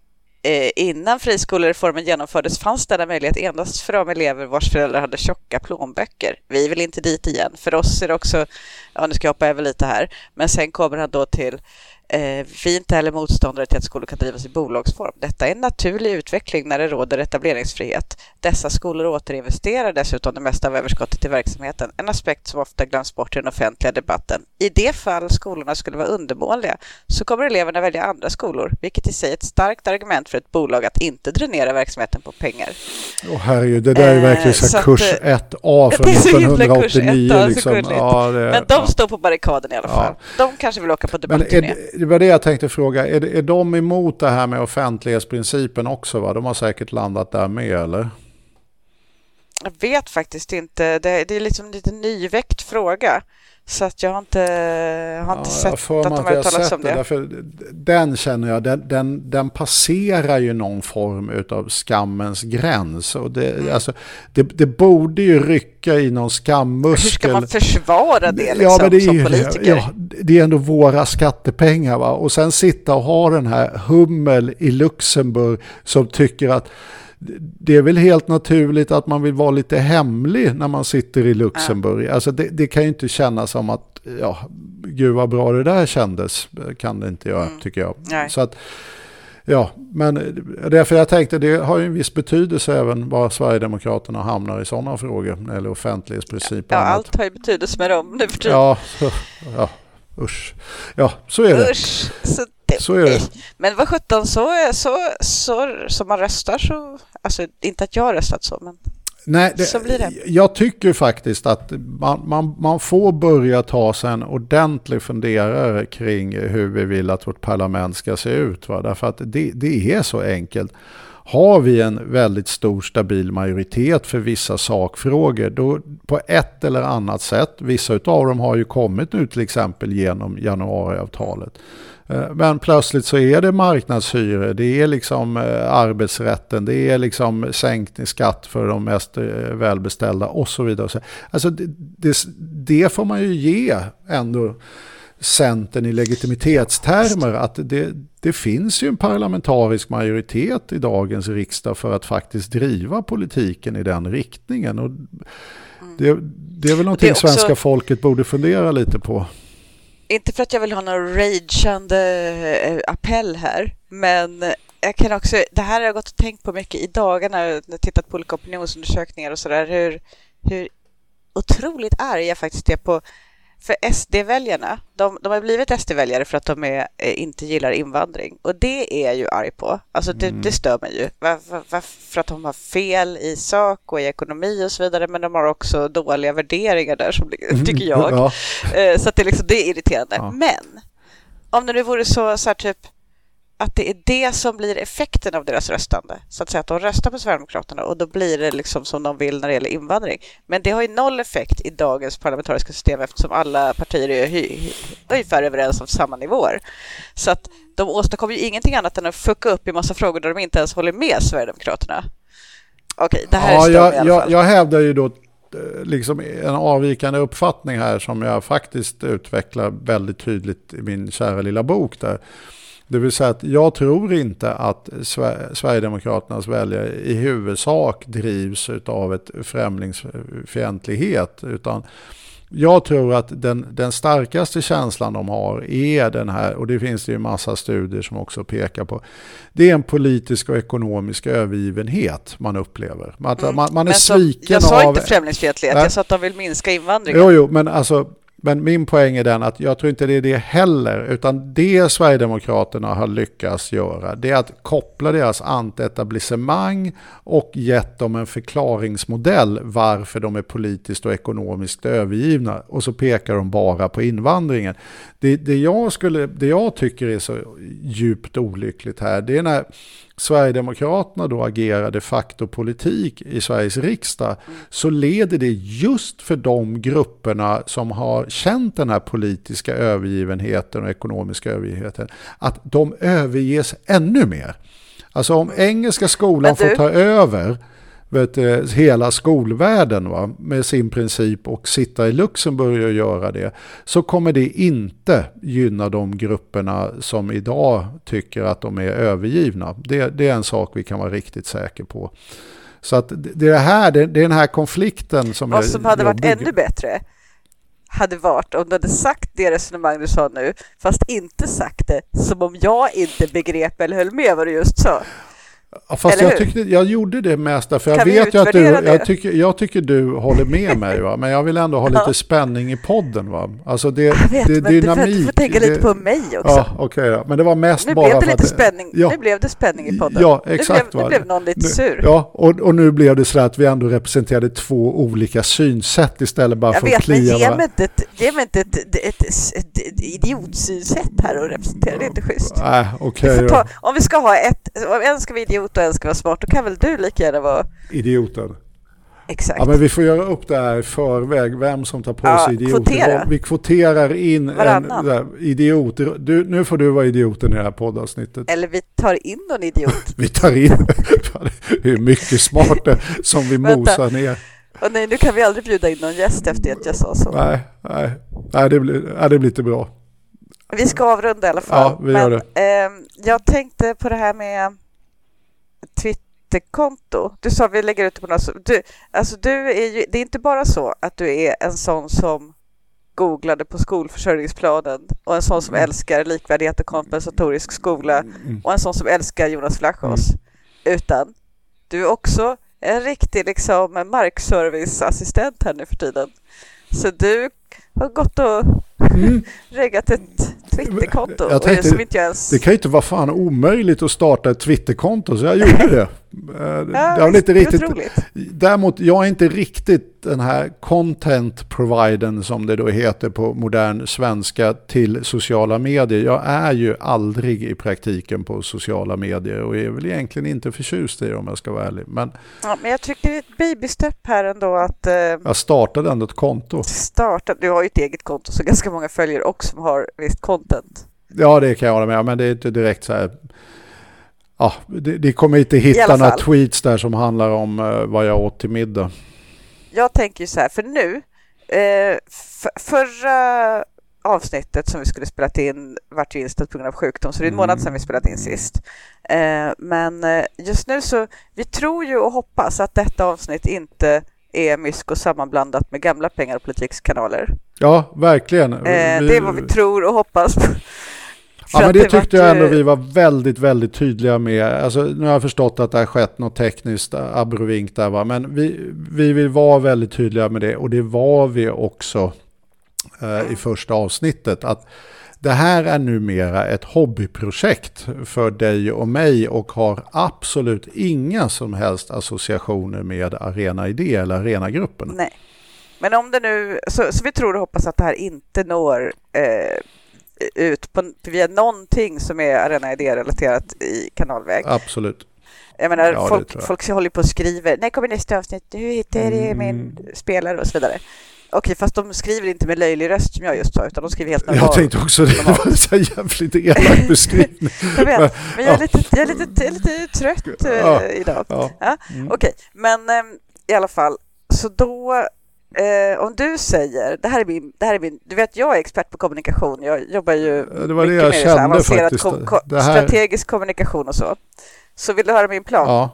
Eh, innan friskolereformen genomfördes fanns denna möjlighet endast för de elever vars föräldrar hade tjocka plånböcker. Vi vill inte dit igen. För oss är det också, ja nu ska jag hoppa över lite här, men sen kommer han då till vi är inte heller motståndare till att skolor kan drivas i bolagsform. Detta är en naturlig utveckling när det råder etableringsfrihet. Dessa skolor återinvesterar dessutom det mesta av överskottet i verksamheten, en aspekt som ofta glöms bort i den offentliga debatten. I det fall skolorna skulle vara undermåliga så kommer eleverna välja andra skolor, vilket i sig är ett starkt argument för ett bolag att inte dränera verksamheten på pengar. Åh oh, herregud, det där är verkligen så, så kurs 1A från 1989. Liksom. Ja, det, Men de ja. står på barrikaden i alla fall. Ja. De kanske vill åka på debattturné det var det jag tänkte fråga. Är, är de emot det här med offentlighetsprincipen också? Va? De har säkert landat där med, eller? Jag vet faktiskt inte. Det, det är liksom en lite nyväckt fråga. Så att jag har inte, har inte ja, sett att de har uttalat sig om det. Därför, den känner jag, den, den, den passerar ju någon form av skammens gräns. Och det, mm. alltså, det, det, borde ju rycka i någon skammuskel. Hur ska man försvara det liksom, ja, men det är, som politiker? Ja, det är ändå våra skattepengar. Va? Och sen sitta och ha den här Hummel i Luxemburg som tycker att det är väl helt naturligt att man vill vara lite hemlig när man sitter i Luxemburg. Ja. Alltså det, det, kan ju inte kännas som att, ja, gud vad bra det där kändes, kan det inte göra mm. tycker jag. Nej. Så att, ja, men därför jag tänkte det har ju en viss betydelse även var Sverigedemokraterna hamnar i sådana frågor gäller offentlighetsprincipen. Ja, allt har ju betydelse med dem nu för tiden. Ja, ja, usch. Ja, så är det. Usch, så det, så är det. Men vad sjutton, så, så, så, så man röstar så... Alltså inte att jag har röstat så, men... Nej, det, Så blir det. Jag tycker faktiskt att man, man, man får börja ta sig en ordentlig funderare kring hur vi vill att vårt parlament ska se ut. Va? Därför att det, det är så enkelt. Har vi en väldigt stor stabil majoritet för vissa sakfrågor, då på ett eller annat sätt, vissa av dem har ju kommit nu till exempel genom januariavtalet, men plötsligt så är det marknadshyror, det är liksom eh, arbetsrätten, det är liksom sänkt skatt för de mest eh, välbeställda och så vidare. Alltså det, det, det får man ju ge ändå Centern i legitimitetstermer att det, det finns ju en parlamentarisk majoritet i dagens riksdag för att faktiskt driva politiken i den riktningen. Och det, det är väl någonting också... svenska folket borde fundera lite på inte för att jag vill ha någon rageande eh, appell här, men jag kan också, det här har jag gått och tänkt på mycket i dagarna när jag tittat på olika opinionsundersökningar och sådär, hur, hur otroligt arg jag faktiskt är på för SD-väljarna, de, de har blivit SD-väljare för att de är, eh, inte gillar invandring. Och det är jag ju arg på. Alltså det, mm. det stör mig ju. Var, var, var, för att de har fel i sak och i ekonomi och så vidare. Men de har också dåliga värderingar där, som, mm. tycker jag. Ja. Eh, så det, liksom, det är irriterande. Ja. Men om det nu vore så, så här, typ att det är det som blir effekten av deras röstande. Så att säga att de röstar på Sverigedemokraterna och då blir det liksom som de vill när det gäller invandring. Men det har ju noll effekt i dagens parlamentariska system eftersom alla partier är ungefär överens om samma nivåer. Så att de åstadkommer ju ingenting annat än att fucka upp i massa frågor där de inte ens håller med Sverigedemokraterna. Okej, det här ja, är jag, i alla fall. Jag, jag hävdar ju då eh, liksom en avvikande uppfattning här som jag faktiskt utvecklar väldigt tydligt i min kära lilla bok där. Det vill säga att jag tror inte att Sverigedemokraternas väljare i huvudsak drivs av ett främlingsfientlighet. Utan jag tror att den, den starkaste känslan de har är den här, och det finns det ju massa studier som också pekar på, det är en politisk och ekonomisk övergivenhet man upplever. Man, mm. man, man är sviken av... Jag sa inte främlingsfientlighet, jag sa att de vill minska invandringen. Jo, jo, men alltså men min poäng är den att jag tror inte det är det heller, utan det Sverigedemokraterna har lyckats göra, det är att koppla deras antietablissemang och gett dem en förklaringsmodell varför de är politiskt och ekonomiskt övergivna. Och så pekar de bara på invandringen. Det, det, jag, skulle, det jag tycker är så djupt olyckligt här, det är när Sverigedemokraterna då agerar de facto politik i Sveriges riksdag så leder det just för de grupperna som har känt den här politiska övergivenheten och ekonomiska övergivenheten att de överges ännu mer. Alltså om Engelska skolan får ta över vet, hela skolvärlden va, med sin princip och sitta i Luxemburg och göra det så kommer det inte gynna de grupperna som idag tycker att de är övergivna. Det, det är en sak vi kan vara riktigt säker på. Så att det, är, här, det är den här konflikten som Vad som hade varit ännu bättre hade varit om du hade sagt det resonemang du sa nu, fast inte sagt det som om jag inte begrep eller höll med vad du just sa. Ja, fast jag, tyckte, jag gjorde det mest för jag vet ju att du, jag tycker, jag tycker du håller med mig va? men jag vill ändå ha lite ja. spänning i podden va. Alltså det, jag vet, det, men dynamik. Du får tänka lite på mig också. Ja, okay, ja. Men det var mest nu bara blev det lite att... Spänning. Ja. Nu blev det spänning i podden. Ja, exakt. Nu blev, nu blev någon lite sur. Ja, och, och nu blev det så att vi ändå representerade två olika synsätt istället bara jag för vet, att klia Jag vet, men ge mig inte ett, ett, ett, ett, idiotsynsätt här och representera, det är inte schysst. Nej, okay, ta, om vi ska ha ett, en ska vara idiot och en ska vara smart då kan väl du lika gärna vara... Idioten. Exakt. Ja, men vi får göra upp det här i förväg, vem som tar på ja, sig idioten. Kvotera. Vi kvoterar in Varannan. en där, idiot. Du, nu får du vara idioten i det här poddavsnittet. Eller vi tar in någon idiot. vi tar in, är mycket smartare som vi mosar ner. Och nej, nu kan vi aldrig bjuda in någon gäst efter att jag sa så. Nej, nej, nej det, blir, nej, det blir inte bra. Vi ska avrunda i alla fall. Ja, vi gör det. eh, jag tänkte på det här med Twitterkonto. Du sa vi lägger ut det på något... Du, alltså du är ju, det är inte bara så att du är en sån som googlade på skolförsörjningsplanen och en sån som mm. älskar likvärdighet och kompensatorisk skola mm. och en sån som älskar Jonas Vlachos. Mm. Utan du är också en riktig liksom markserviceassistent här nu för tiden. Så du har gått och mm. reggat ett Twitterkonto. Jag tänkte, som inte ens... Det kan ju inte vara fan omöjligt att starta ett Twitterkonto så jag gjorde det. Eh, väl inte riktigt... otroligt. Däremot, jag är inte riktigt den här content providern som det då heter på modern svenska till sociala medier. Jag är ju aldrig i praktiken på sociala medier och är väl egentligen inte förtjust i det om jag ska vara ärlig. Men Ja, men jag tycker det är ett babystep här ändå att eh, jag startade ändå ett konto. starta. Du har ju ett eget konto så ganska många följer också som har visst content. Ja, det kan jag hålla med om, men det är inte direkt så här... Ja, det, det kommer inte hitta några tweets där som handlar om eh, vad jag åt till middag. Jag tänker ju så här, för nu, eh, förra avsnittet som vi skulle spela in vart ju inställt på grund av sjukdom, så det är en månad sedan vi spelat in sist. Eh, men eh, just nu så, vi tror ju och hoppas att detta avsnitt inte är mysko sammanblandat med gamla pengar och politikskanaler. Ja, verkligen. Eh, det är vad vi tror och hoppas på. Ja, men det tyckte jag ändå ju- vi var väldigt, väldigt tydliga med. Alltså, nu har jag förstått att det har skett något tekniskt abrovink där, va? men vi, vi vill vara väldigt tydliga med det och det var vi också eh, i första avsnittet. Att det här är numera ett hobbyprojekt för dig och mig och har absolut inga som helst associationer med Arena Idé eller Arena-gruppen. Nej. Men om det nu, så, så vi tror och hoppas att det här inte når eh, ut på, via någonting som är Arena Idé-relaterat i kanalväg. Absolut. Jag menar, Ja, folk, jag. folk håller på och skriver, när kommer nästa avsnitt, hur hittar jag Mm. min spelare och så vidare. Okej, fast de skriver inte med löjlig röst som jag just sa, utan de skriver helt Jag normalt. tänkte också det, det var en så jävligt elak beskrivning. Jag vet, men jag är lite, jag är lite, jag är lite trött eh, Ja. idag. Ja. Ja, Mm. Okej, men ehm, i alla fall, så då eh, om du säger, det här, är min, det här är min, du vet jag är expert på kommunikation, jag jobbar ju Det var det jag med kände avancerad faktiskt. ko- ko- Det här- strategisk kommunikation och så. Så vill du höra min plan? Ja.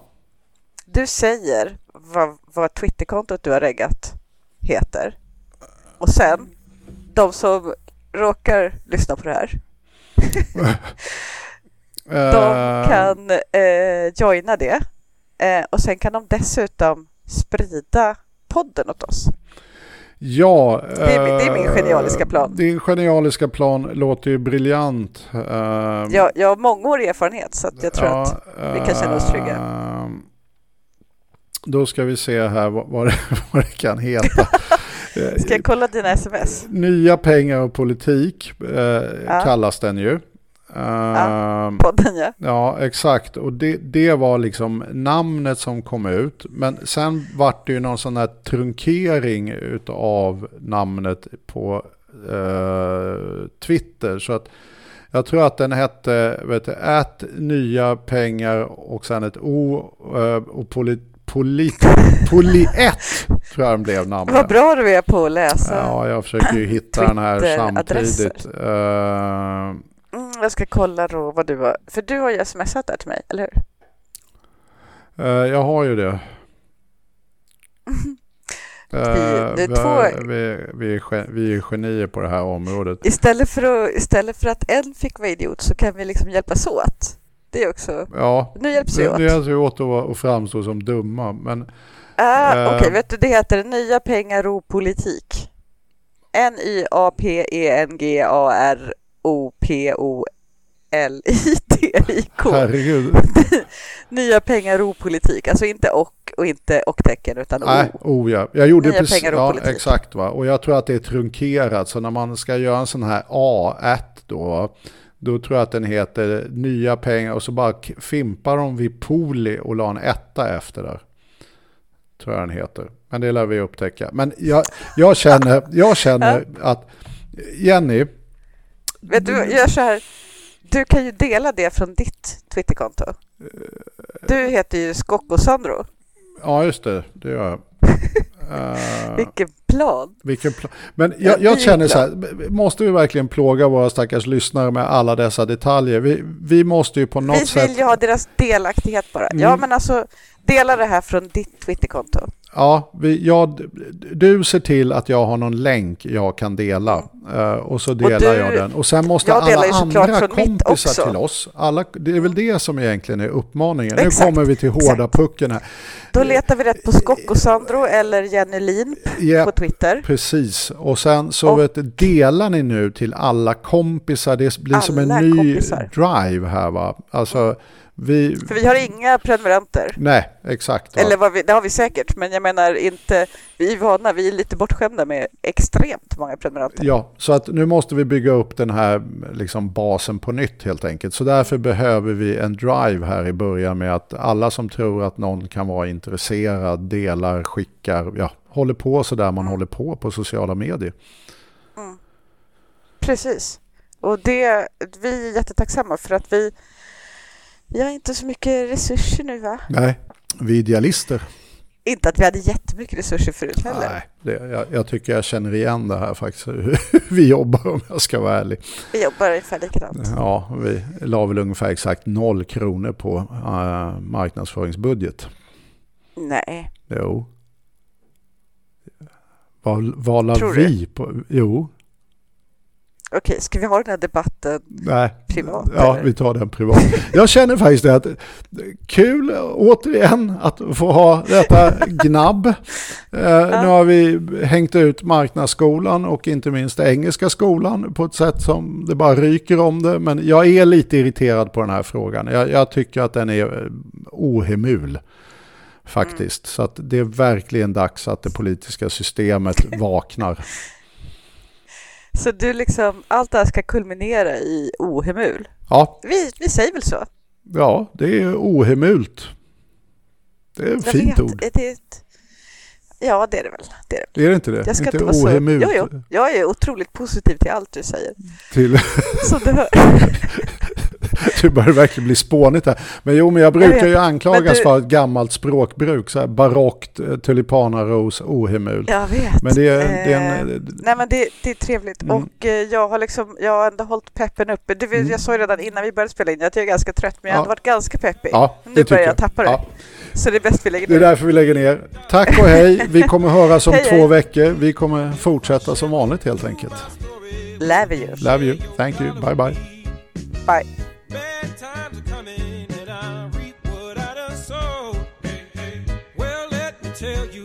Du säger vad, vad Twitterkontot du har reggat heter. Och sen, de som råkar lyssna på det här, de Eh, kan eh, joina det. Eh, och sen kan de dessutom sprida podden åt oss. Ja, Det är det är min eh, genialiska plan. Din genialiska plan låter ju briljant. Eh, Jag, jag har mångårig erfarenhet så jag tror att vi kan känna oss trygga. eh, Då ska vi se här vad, det, vad det kan heta. Ska jag kolla dina sms? Nya pengar och politik eh, kallas den ju. Eh, Podden ja. Ja, exakt. Och det, det var liksom namnet som kom ut. Men sen vart det ju någon sån här trunkering utav namnet på eh, Twitter. Så att jag tror att den hette vet du, ät nya pengar och sen ett O eh, och polit, polit, poliett tror jag den blev namnet. Vad bra du är på att läsa. Ja, jag försöker ju hitta den här samtidigt. Mm, jag ska kolla då vad du har, för du har ju smsat där till mig, eller hur? Eh, jag har ju det. Vi- är vi, två- vi, vi, vi genier på det här området. Istället för, att, istället för att en fick vara idiot så kan vi liksom hjälpas åt. Det är också, Ja, nu hjälps vi åt. det är alltså åt att, framstå som dumma. Men Ah, Eh. Okej, vet du, det heter Nya pengar och politik. N-Y-A-P-E-N-G-A-R-O-P-O-L-I-T-I-K. herregud. Nya pengar och politik. Alltså inte och och inte och-tecken utan o. Nej, oh ja. Jag gjorde Nya precis, pengar och ja, politik. exakt va. Och jag tror att det är trunkerat. Så när man ska göra en sån här A1 då. Då tror jag att den heter nya pengar och så bara fimpar de vid poli och la en etta efter där. Tror jag den heter. Men det lär vi upptäcka. Men jag, jag känner, jag känner att Jenny, Vet du, gör så här. Du kan ju dela det från ditt Twitterkonto. Du heter ju Skocko-Sandro. ja just det, det gör jag. Eh, Vilken plan! Vilken pla- Men Ja, jag, jag känner så här, måste vi verkligen plåga våra stackars lyssnare med alla dessa detaljer? Vi, vi måste ju på något Vi sätt... vill ju ha deras delaktighet bara. Ja, Mm. men alltså dela det här från ditt Twitterkonto. Ja, vi, jag, du ser till att jag har någon länk jag kan dela. eh, och så delar du- jag den. Och sen måste alla andra kompisar till oss. Alla, det är väl det som egentligen är uppmaningen. Exakt, Nu kommer vi till hårda exakt. pucken här. Då letar vi rätt på Skocko-Sandro eller Jenny Lin Ja, på Twitter. Precis, och sen så Och- vet, delar ni nu till alla kompisar. Det blir som en ny kompisar. drive här va. Alltså Vi, För vi har inga prenumeranter. nej, exakt. Eller vad vi, det har vi säkert, men jag menar inte... Vi är vana, vi är lite bortskämda med extremt många prenumeranter. Ja, så att nu måste vi bygga upp den här liksom basen på nytt helt enkelt. Så därför behöver vi en drive här i början med att alla som tror att någon kan vara intresserad delar, skickar, ja, håller på så där man håller på på sociala medier. Precis. Och det, vi är jättetacksamma för att vi, vi har inte så mycket resurser nu va? Nej, vi är idealister. Inte att vi hade jättemycket resurser förut heller. Nej, det, jag, jag tycker jag känner igen det här faktiskt, hur vi jobbar om jag ska vara ärlig. Vi jobbar ungefär likadant. Ja, vi la väl ungefär exakt noll kronor på uh, marknadsföringsbudget. Nej, Jo. Vad, vad la vi på? Jo. Okej, ska vi ha den här debatten Nej. privat? Ja, eller? vi tar den privat. Jag känner faktiskt det att kul återigen att få ha detta gnabb. Eh, Nu har vi hängt ut marknadsskolan och inte minst engelska skolan på ett sätt som det bara ryker om det. Men jag är lite irriterad på den här frågan. Jag, jag tycker att den är eh, ohemul faktiskt. Så att det är verkligen dags att det politiska systemet vaknar. Så du liksom, allt det här ska kulminera i ohemul? Ja, Vi, vi säger väl så? ja det är ohemult. Det är ett Jag fint vet, ord. Är det ett... Ja, det är det väl. Det är det. Är det inte det? Jag ska inte inte vara så... ohemult Jo, jo. Jag är otroligt positiv till allt du säger. till... Som du hör. Du börjar verkligen bli spånigt här. Men jo, men jag brukar vet. ju anklagas du- för ett gammalt språkbruk. Så här barockt, eh, tulipanaros, ohemult. Jag vet. Men det är, det är Eh, en... Nej men det, det är trevligt Mm. och eh, jag har liksom, jag har ändå hållit peppen uppe. Du, Mm. Jag sa ju redan innan vi började spela in att jag är ganska trött men jag Ja. ändå varit ganska peppig. Ja, nu det börjar jag jag. tappa det. Ja, Så det är bäst vi lägger det är ner. därför vi lägger ner. Tack och hej. Vi kommer höras om Hej, två hej. veckor. Vi kommer fortsätta som vanligt helt enkelt. Love you. Love you. Thank you. Bye bye. Bye. times are coming and I reap what I done sowed. Hey, hey. Well, let me tell you.